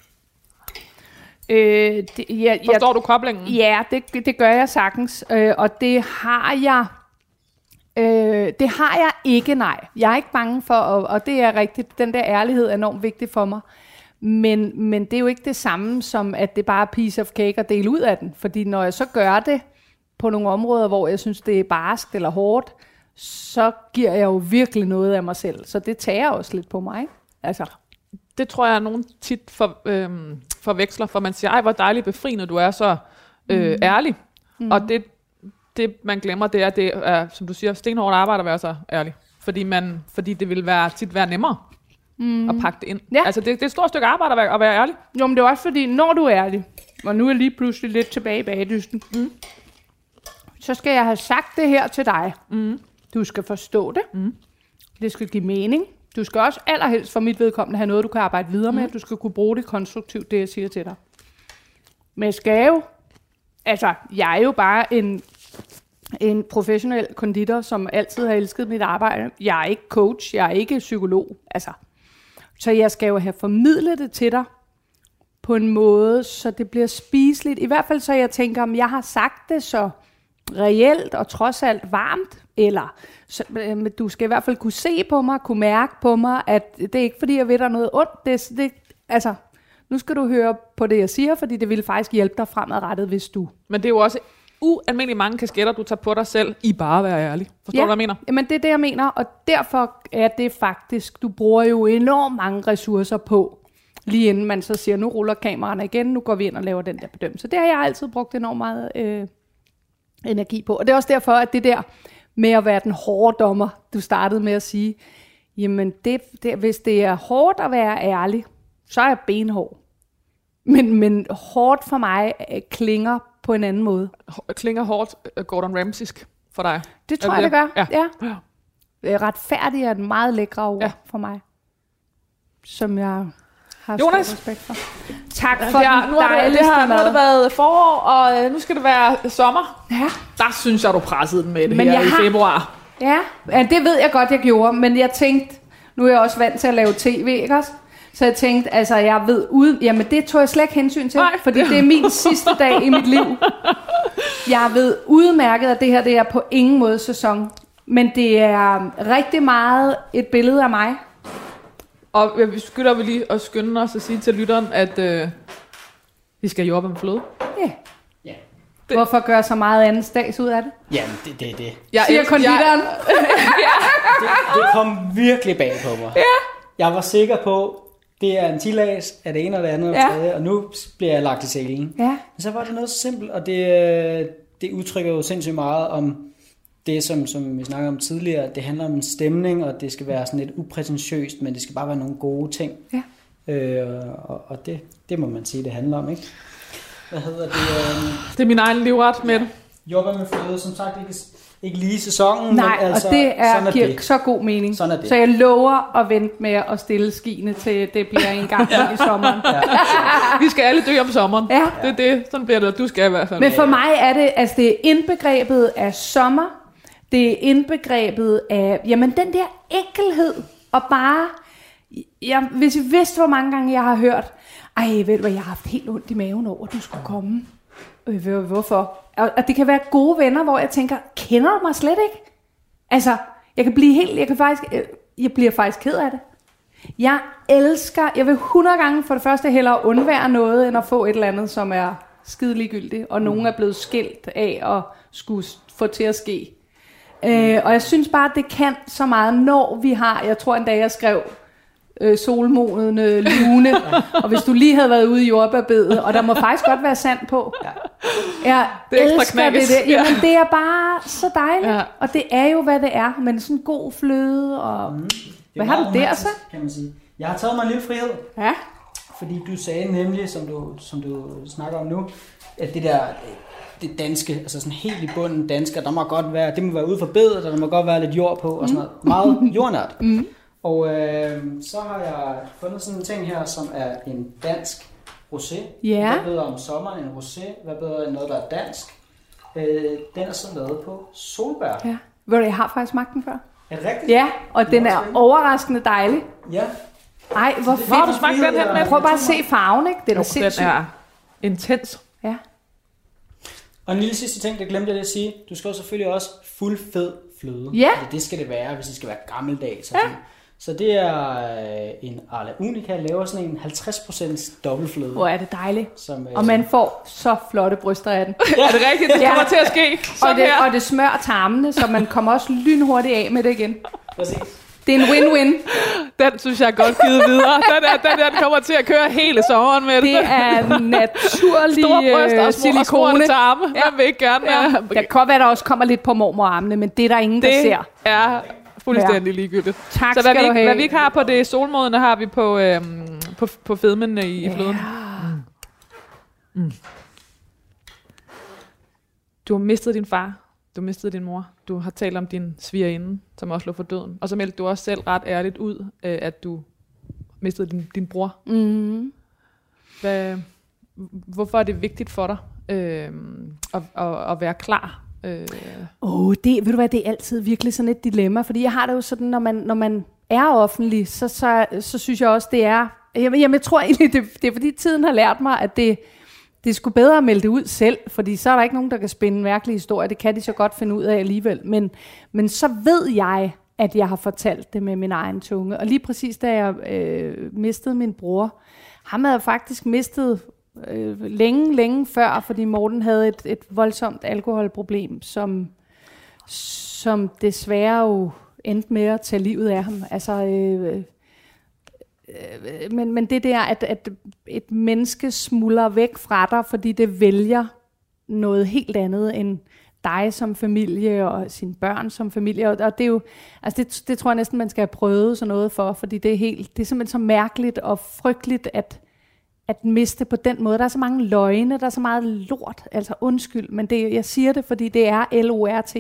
Øh, det, ja, Forstår jeg, du koblingen? Ja, det, det gør jeg sagtens. Øh, og det har jeg... Øh, det har jeg ikke, nej. Jeg er ikke bange for, og, og det er rigtigt, den der ærlighed er enormt vigtig for mig. Men, men det er jo ikke det samme som, at det bare er piece of cake at dele ud af den. Fordi når jeg så gør det på nogle områder, hvor jeg synes, det er barskt eller hårdt, så giver jeg jo virkelig noget af mig selv. Så det tager også lidt på mig. Altså. Det tror jeg, at nogen tit for, øhm, forveksler, for man siger, ej, hvor dejligt befriende du er så øh, mm. ærlig. Mm. Og det, det, man glemmer, det er, det er, som du siger, stenhårdt arbejde at være så ærlig. Fordi, man, fordi det vil være, tit være nemmere mm. at pakke det ind. Ja. Altså, det, det er et stort stykke arbejde at være, at være ærlig. Jo, men det er også fordi, når du er ærlig, og nu er jeg lige pludselig lidt tilbage i bagdysten, mm. så skal jeg have sagt det her til dig. Mm. Du skal forstå det. Mm. Det skal give mening. Du skal også allerhelst for mit vedkommende have noget, du kan arbejde videre med. Mm. Du skal kunne bruge det konstruktivt, det jeg siger til dig. Men jeg skal jo, altså, jeg er jo bare en, en professionel konditor, som altid har elsket mit arbejde. Jeg er ikke coach, jeg er ikke psykolog, altså. Så jeg skal jo have formidlet det til dig på en måde, så det bliver spiseligt. I hvert fald så jeg tænker, om jeg har sagt det så reelt og trods alt varmt, eller så, øh, du skal i hvert fald kunne se på mig, kunne mærke på mig, at det er ikke fordi, jeg ved dig noget ondt. Det, det, altså, nu skal du høre på det, jeg siger, fordi det vil faktisk hjælpe dig fremadrettet, hvis du... Men det er jo også ualmindelig mange kasketter, du tager på dig selv, i bare at være ærlig. Forstår ja, du, hvad jeg mener? Jamen, det er det, jeg mener, og derfor er det faktisk, du bruger jo enormt mange ressourcer på, lige inden man så siger, nu ruller kameraerne igen, nu går vi ind og laver den der bedømmelse. Det har jeg altid brugt enormt meget øh, energi på. Og det er også derfor, at det der med at være den hårde dommer, du startede med at sige, jamen det, det, hvis det er hårdt at være ærlig, så er jeg benhård. Men, men hårdt for mig øh, klinger på en anden måde. Klinger hårdt uh, Gordon Ramsaysk for dig? Det tror jeg, det gør. Ja. ja. ja. Retfærdig er et meget lækre ord ja. for mig. Som jeg har Jonas. stor respekt for. Tak for ja, den nu har det, det har, nu har det været forår, og øh, nu skal det være sommer. Ja. Der synes jeg, du pressede den med det men her i har, februar. Ja, ja, det ved jeg godt, jeg gjorde, men jeg tænkte, nu er jeg også vant til at lave tv, ikke også? Så jeg tænkte, altså jeg ved ud, jamen det tog jeg slet ikke hensyn til, Nej. fordi det er min sidste dag i mit liv. Jeg ved udmærket, at det her det er på ingen måde sæson. Men det er rigtig meget et billede af mig. Og vi skylder vi lige at skynde os at sige til lytteren, at øh, vi skal jobbe med fløde. Ja. ja. Det. Hvorfor gøre så meget anden stags ud af det? Jamen, det er det, det. Jeg Siger konditoren. ja. det, det kom virkelig bag på mig. Ja. Jeg var sikker på, det er en tillads af det ene og det andet og ja. tredje, og nu bliver jeg lagt i selen. Ja. Men så var det noget så simpelt, og det, det udtrykker jo sindssygt meget om det, som, som vi snakkede om tidligere. Det handler om en stemning, og det skal være sådan lidt upræsentiøst, men det skal bare være nogle gode ting. Ja. Øh, og og det, det må man sige, det handler om, ikke? Hvad hedder det? Øh, det er min egen livret med det. Jobber med fløde, som sagt ikke ikke lige sæsonen, Nej, men altså, og det er, er giver det. så god mening. Sådan er det. Så jeg lover at vente med at stille skiene til det bliver en gang ja. i sommeren. Ja. Vi skal alle dø om sommeren. Ja. Det er det. Sådan bliver det. Du skal i hvert fald. Men for mig er det, altså det er indbegrebet af sommer. Det er indbegrebet af, jamen den der enkelhed. Og bare, jeg, hvis I vidste, hvor mange gange jeg har hørt, ej, ved du hvad, jeg har haft helt ondt i maven over, at du skulle komme. Øh, hvorfor? Og det kan være gode venner, hvor jeg tænker, kender du mig slet ikke? Altså, jeg kan blive helt, jeg kan faktisk, øh, jeg bliver faktisk ked af det. Jeg elsker, jeg vil 100 gange for det første hellere undvære noget, end at få et eller andet, som er skide ligegyldigt, og nogen er blevet skilt af at skulle få til at ske. Øh, og jeg synes bare, at det kan så meget, når vi har, jeg tror en dag jeg skrev, øh, solmonede lune, ja. og hvis du lige havde været ude i jordbærbedet, og der må faktisk godt være sand på. Ja. Jeg det er elsker det der. Jamen, ja. det er bare så dejligt, ja. og det er jo, hvad det er, men sådan god fløde, og mm. hvad har du der så? Kan man sige. Jeg har taget mig en lille frihed. Ja. Fordi du sagde nemlig, som du, som du snakker om nu, at det der, det danske, altså sådan helt i bunden danske, der må godt være, det må være ude for bedet, og der må godt være lidt jord på, og sådan noget. Meget jordnært. Mm. Og øh, så har jeg fundet sådan en ting her, som er en dansk rosé. Ja. Hvad bedre om sommeren en rosé? Hvad bedre end noget, der er dansk? Øh, den er så lavet på solbær. Ja. Ved du, jeg har faktisk smagt den før. Er det rigtigt? Ja, og den er overraskende dejlig. Ja. Ej, hvor Hvor har fedt. du smagt den her med? Prøv bare at se farven, ikke? Den er Den sindssyg. er intens. Ja. Og en lille sidste ting, det glemte jeg lige at sige. Du skal jo selvfølgelig også fuld fed fløde. Ja. Fordi det skal det være, hvis det skal være gammeldags. Ja. Så det er øh, en Arla Unica, laver sådan en 50% dobbeltfløde. Hvor er det dejligt. Som, øh, Og man får så flotte bryster af den. Er det rigtigt? Det Ja. kommer til at ske. Og det, her. og det smør tarmene, så man kommer også lynhurtigt af med det igen. Præcis. Det er en win-win. Den synes jeg er godt givet videre. Den, er, den, der, den kommer til at køre hele sommeren med Det er naturlig Store bryster øh, og små og silikone. små tarme. Ja. Hvem vil ikke gerne Ja. ja. Det kan godt være, der også kommer lidt på mormorarmene, men det er der ingen, der Det ser. er fuldstændig ligegyldigt. Tak Så hvad skal vi, du have. hvad vi ikke har på det solmodende, har vi på, øhm, på, på fedmen i, i fløden. Du har mistet din far. Du har mistet din mor. Du har talt om din svigerinde, som også lå for døden. Og så meldte du også selv ret ærligt ud, øh, at du mistede din, din bror. Mm. Hvad, hvorfor er det vigtigt for dig øh, at, at, at være klar? Øh, oh, det, ved du hvad, det er altid virkelig sådan et dilemma, fordi jeg har det jo sådan, når man, når man er offentlig, så, så, så synes jeg også, det er, jamen, jamen jeg tror egentlig, det, det er fordi tiden har lært mig, at det, det er sgu bedre at melde det ud selv, fordi så er der ikke nogen, der kan spænde en mærkelig historie, det kan de så godt finde ud af alligevel, men, men så ved jeg, at jeg har fortalt det med min egen tunge, og lige præcis da jeg øh, mistede min bror, ham havde jeg faktisk mistet øh, længe, længe før, fordi Morten havde et, et voldsomt alkoholproblem, som, som desværre jo endte med at tage livet af ham. Altså, øh, øh, men, men det der, at, at et menneske smuldrer væk fra dig, fordi det vælger noget helt andet end dig som familie og sine børn som familie. Og, og det er jo, altså det, det tror jeg næsten, man skal have prøvet sådan noget for, fordi det er helt, det er simpelthen så mærkeligt og frygteligt, at, at miste på den måde. Der er så mange løgne, der er så meget lort, altså undskyld, men det, jeg siger det, fordi det er L-O-R-T.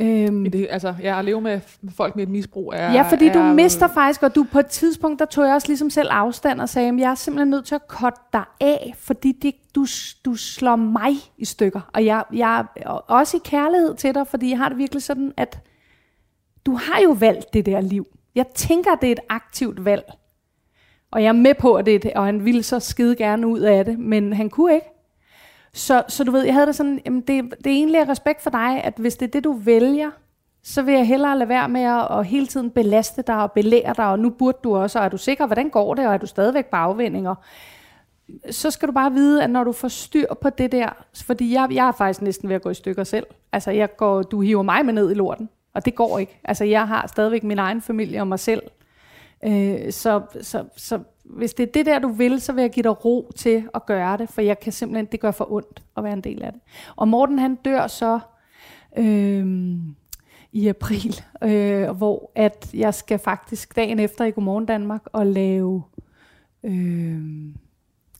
Øhm, i det, altså, ja, at leve med folk med et misbrug er... Ja, fordi du er, mister faktisk, og du på et tidspunkt, der tog jeg også ligesom selv afstand og sagde, at jeg er simpelthen nødt til at korte dig af, fordi det, du, du slår mig i stykker. Og jeg, jeg er også i kærlighed til dig, fordi jeg har det virkelig sådan, at du har jo valgt det der liv. Jeg tænker, det er et aktivt valg. Og jeg er med på, at det og han ville så skide gerne ud af det, men han kunne ikke. Så, så du ved, jeg havde det sådan, jamen det, det er egentlig af respekt for dig, at hvis det er det, du vælger, så vil jeg hellere lade være med at, at hele tiden belaste dig og belære dig, og nu burde du også, og er du sikker, hvordan går det, og er du stadigvæk på afvendinger? Så skal du bare vide, at når du får styr på det der, fordi jeg, jeg er faktisk næsten ved at gå i stykker selv. Altså, jeg går, du hiver mig med ned i lorten, og det går ikke. Altså, jeg har stadigvæk min egen familie og mig selv. Øh, så, så, så hvis det er det der, du vil, så vil jeg give dig ro til at gøre det, for jeg kan simpelthen, det gør for ondt at være en del af det. Og Morten, han dør så øh, i april, øh, hvor at jeg skal faktisk dagen efter i Godmorgen Danmark og lave øh,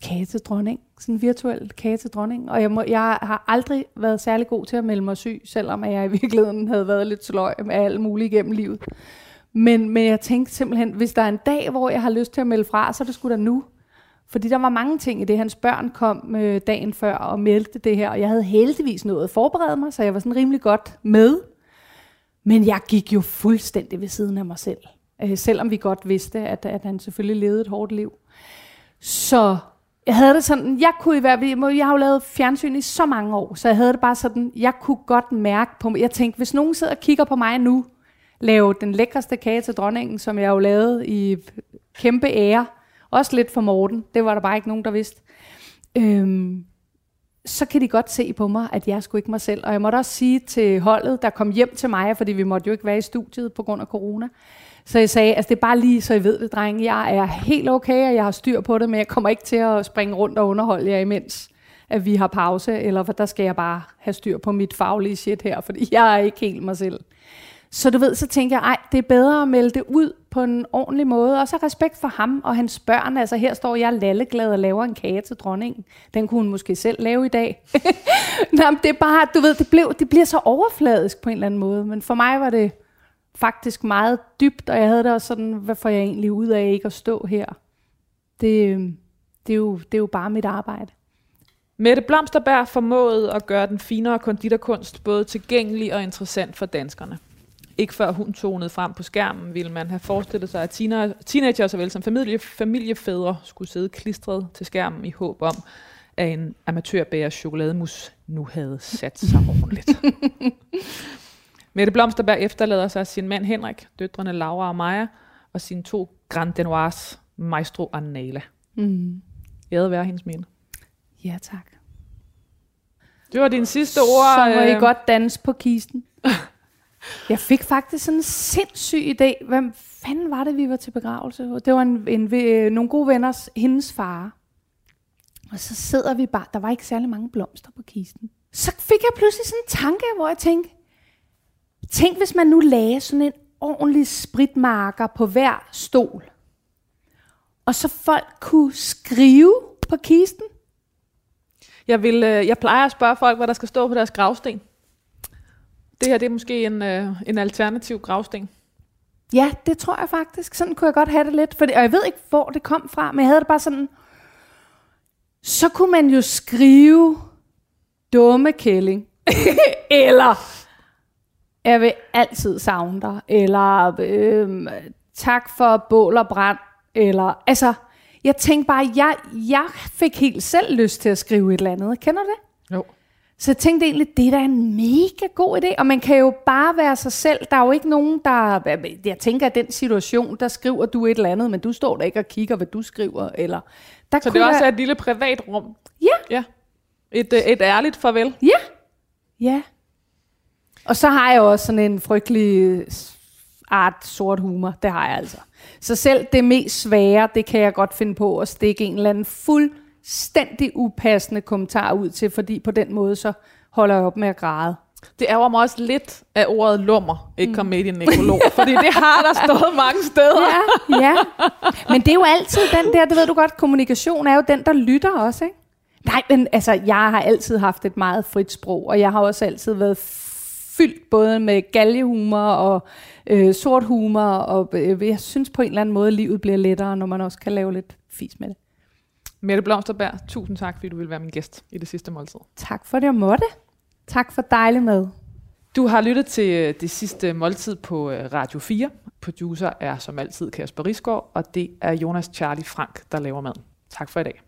kage til dronning, sådan en virtuel kage til dronning. Og jeg, må, jeg har aldrig været særlig god til at melde mig syg, selvom jeg i virkeligheden havde været lidt sløj med alt muligt igennem livet. Men, men jeg tænkte simpelthen, hvis der er en dag, hvor jeg har lyst til at melde fra, så er det sgu da nu. Fordi der var mange ting i det. Hans børn kom øh, dagen før og meldte det her, og jeg havde heldigvis noget at forberede mig, så jeg var sådan rimelig godt med. Men jeg gik jo fuldstændig ved siden af mig selv. Øh, selvom vi godt vidste, at, at han selvfølgelig levede et hårdt liv. Så jeg havde det sådan, jeg kunne i hvert fald, jeg har jo lavet fjernsyn i så mange år, så jeg havde det bare sådan, jeg kunne godt mærke på mig, jeg tænkte, hvis nogen sidder og kigger på mig nu, lave den lækreste kage til dronningen, som jeg jo lavede i kæmpe ære, også lidt for Morten, det var der bare ikke nogen, der vidste, øhm, så kan de godt se på mig, at jeg skulle ikke mig selv. Og jeg måtte også sige til holdet, der kom hjem til mig, fordi vi måtte jo ikke være i studiet på grund af corona, så jeg sagde, altså det er bare lige, så I ved det, drenge. Jeg er helt okay, og jeg har styr på det, men jeg kommer ikke til at springe rundt og underholde jer imens, at vi har pause, eller for der skal jeg bare have styr på mit faglige shit her, fordi jeg er ikke helt mig selv. Så du ved, så tænker jeg, ej, det er bedre at melde det ud, på en ordentlig måde. Og så respekt for ham og hans børn. Altså her står jeg lalleglad og laver en kage til dronningen. Den kunne hun måske selv lave i dag. Nå, men det er bare, du ved, det, blev, det bliver så overfladisk på en eller anden måde. Men for mig var det faktisk meget dybt, og jeg havde det også sådan, hvad får jeg egentlig ud af ikke at stå her? Det, øhm, det, er, jo, det er jo bare mit arbejde. Mette Blomsterberg formåede at gøre den finere konditorkunst både tilgængelig og interessant for danskerne. Ikke før hun tonede frem på skærmen, ville man have forestillet sig, at teenager såvel som familie, familiefædre skulle sidde klistret til skærmen i håb om, at en amatørbærer chokolademus nu havde sat sig ordentligt. Mette Blomsterberg efterlader sig sin mand Henrik, døtrene Laura og Maja, og sine to Grand Denoirs, Maestro og Nala. Mm. Jeg været hendes minde. Ja, tak. Det var din sidste ord. Så må øh... I godt danse på kisten. jeg fik faktisk sådan en sindssyg idé. Hvem fanden var det, vi var til begravelse? Det var en, en, en, nogle gode venners, hendes far. Og så sidder vi bare, der var ikke særlig mange blomster på kisten. Så fik jeg pludselig sådan en tanke, hvor jeg tænkte, tænk hvis man nu lagde sådan en ordentlig spritmarker på hver stol. Og så folk kunne skrive på kisten. Jeg, vil, øh, jeg plejer at spørge folk, hvad der skal stå på deres gravsten. Det her det er måske en, øh, en alternativ gravsten. Ja, det tror jeg faktisk. Sådan kunne jeg godt have det lidt. For det, og jeg ved ikke, hvor det kom fra, men jeg havde det bare sådan... Så kunne man jo skrive dumme kælling. eller jeg vil altid savne dig. Eller øh, tak for bål og brand. Eller altså, jeg tænkte bare, jeg, jeg fik helt selv lyst til at skrive et eller andet. Kender du det? Jo. Så jeg tænkte egentlig, det er da en mega god idé, og man kan jo bare være sig selv. Der er jo ikke nogen, der... Jeg tænker, at den situation, der skriver du et eller andet, men du står der ikke og kigger, hvad du skriver. Eller, der så det er også jeg... et lille privat rum? Ja. ja. Et, øh, et ærligt farvel? Ja. Ja. Og så har jeg også sådan en frygtelig art sort humor. Det har jeg altså. Så selv det mest svære, det kan jeg godt finde på at stikke en eller anden fuldstændig upassende kommentar ud til, fordi på den måde så holder jeg op med at græde. Det ærger mig også lidt af ordet lummer, ikke kom med i din nekrolog, fordi det har der stået mange steder. Ja, ja. Men det er jo altid den der, det ved du godt, kommunikation er jo den, der lytter også, ikke? Nej, men altså, jeg har altid haft et meget frit sprog, og jeg har også altid været fyldt både med galgehumor og øh, sort humor, og øh, jeg synes på en eller anden måde, at livet bliver lettere, når man også kan lave lidt fis med det. Mette Blomsterberg, tusind tak, fordi du vil være min gæst i det sidste måltid. Tak for det, jeg måtte. Tak for dejlig med. Du har lyttet til øh, det sidste måltid på øh, Radio 4. Producer er som altid Kasper Risgaard, og det er Jonas Charlie Frank, der laver mad. Tak for i dag.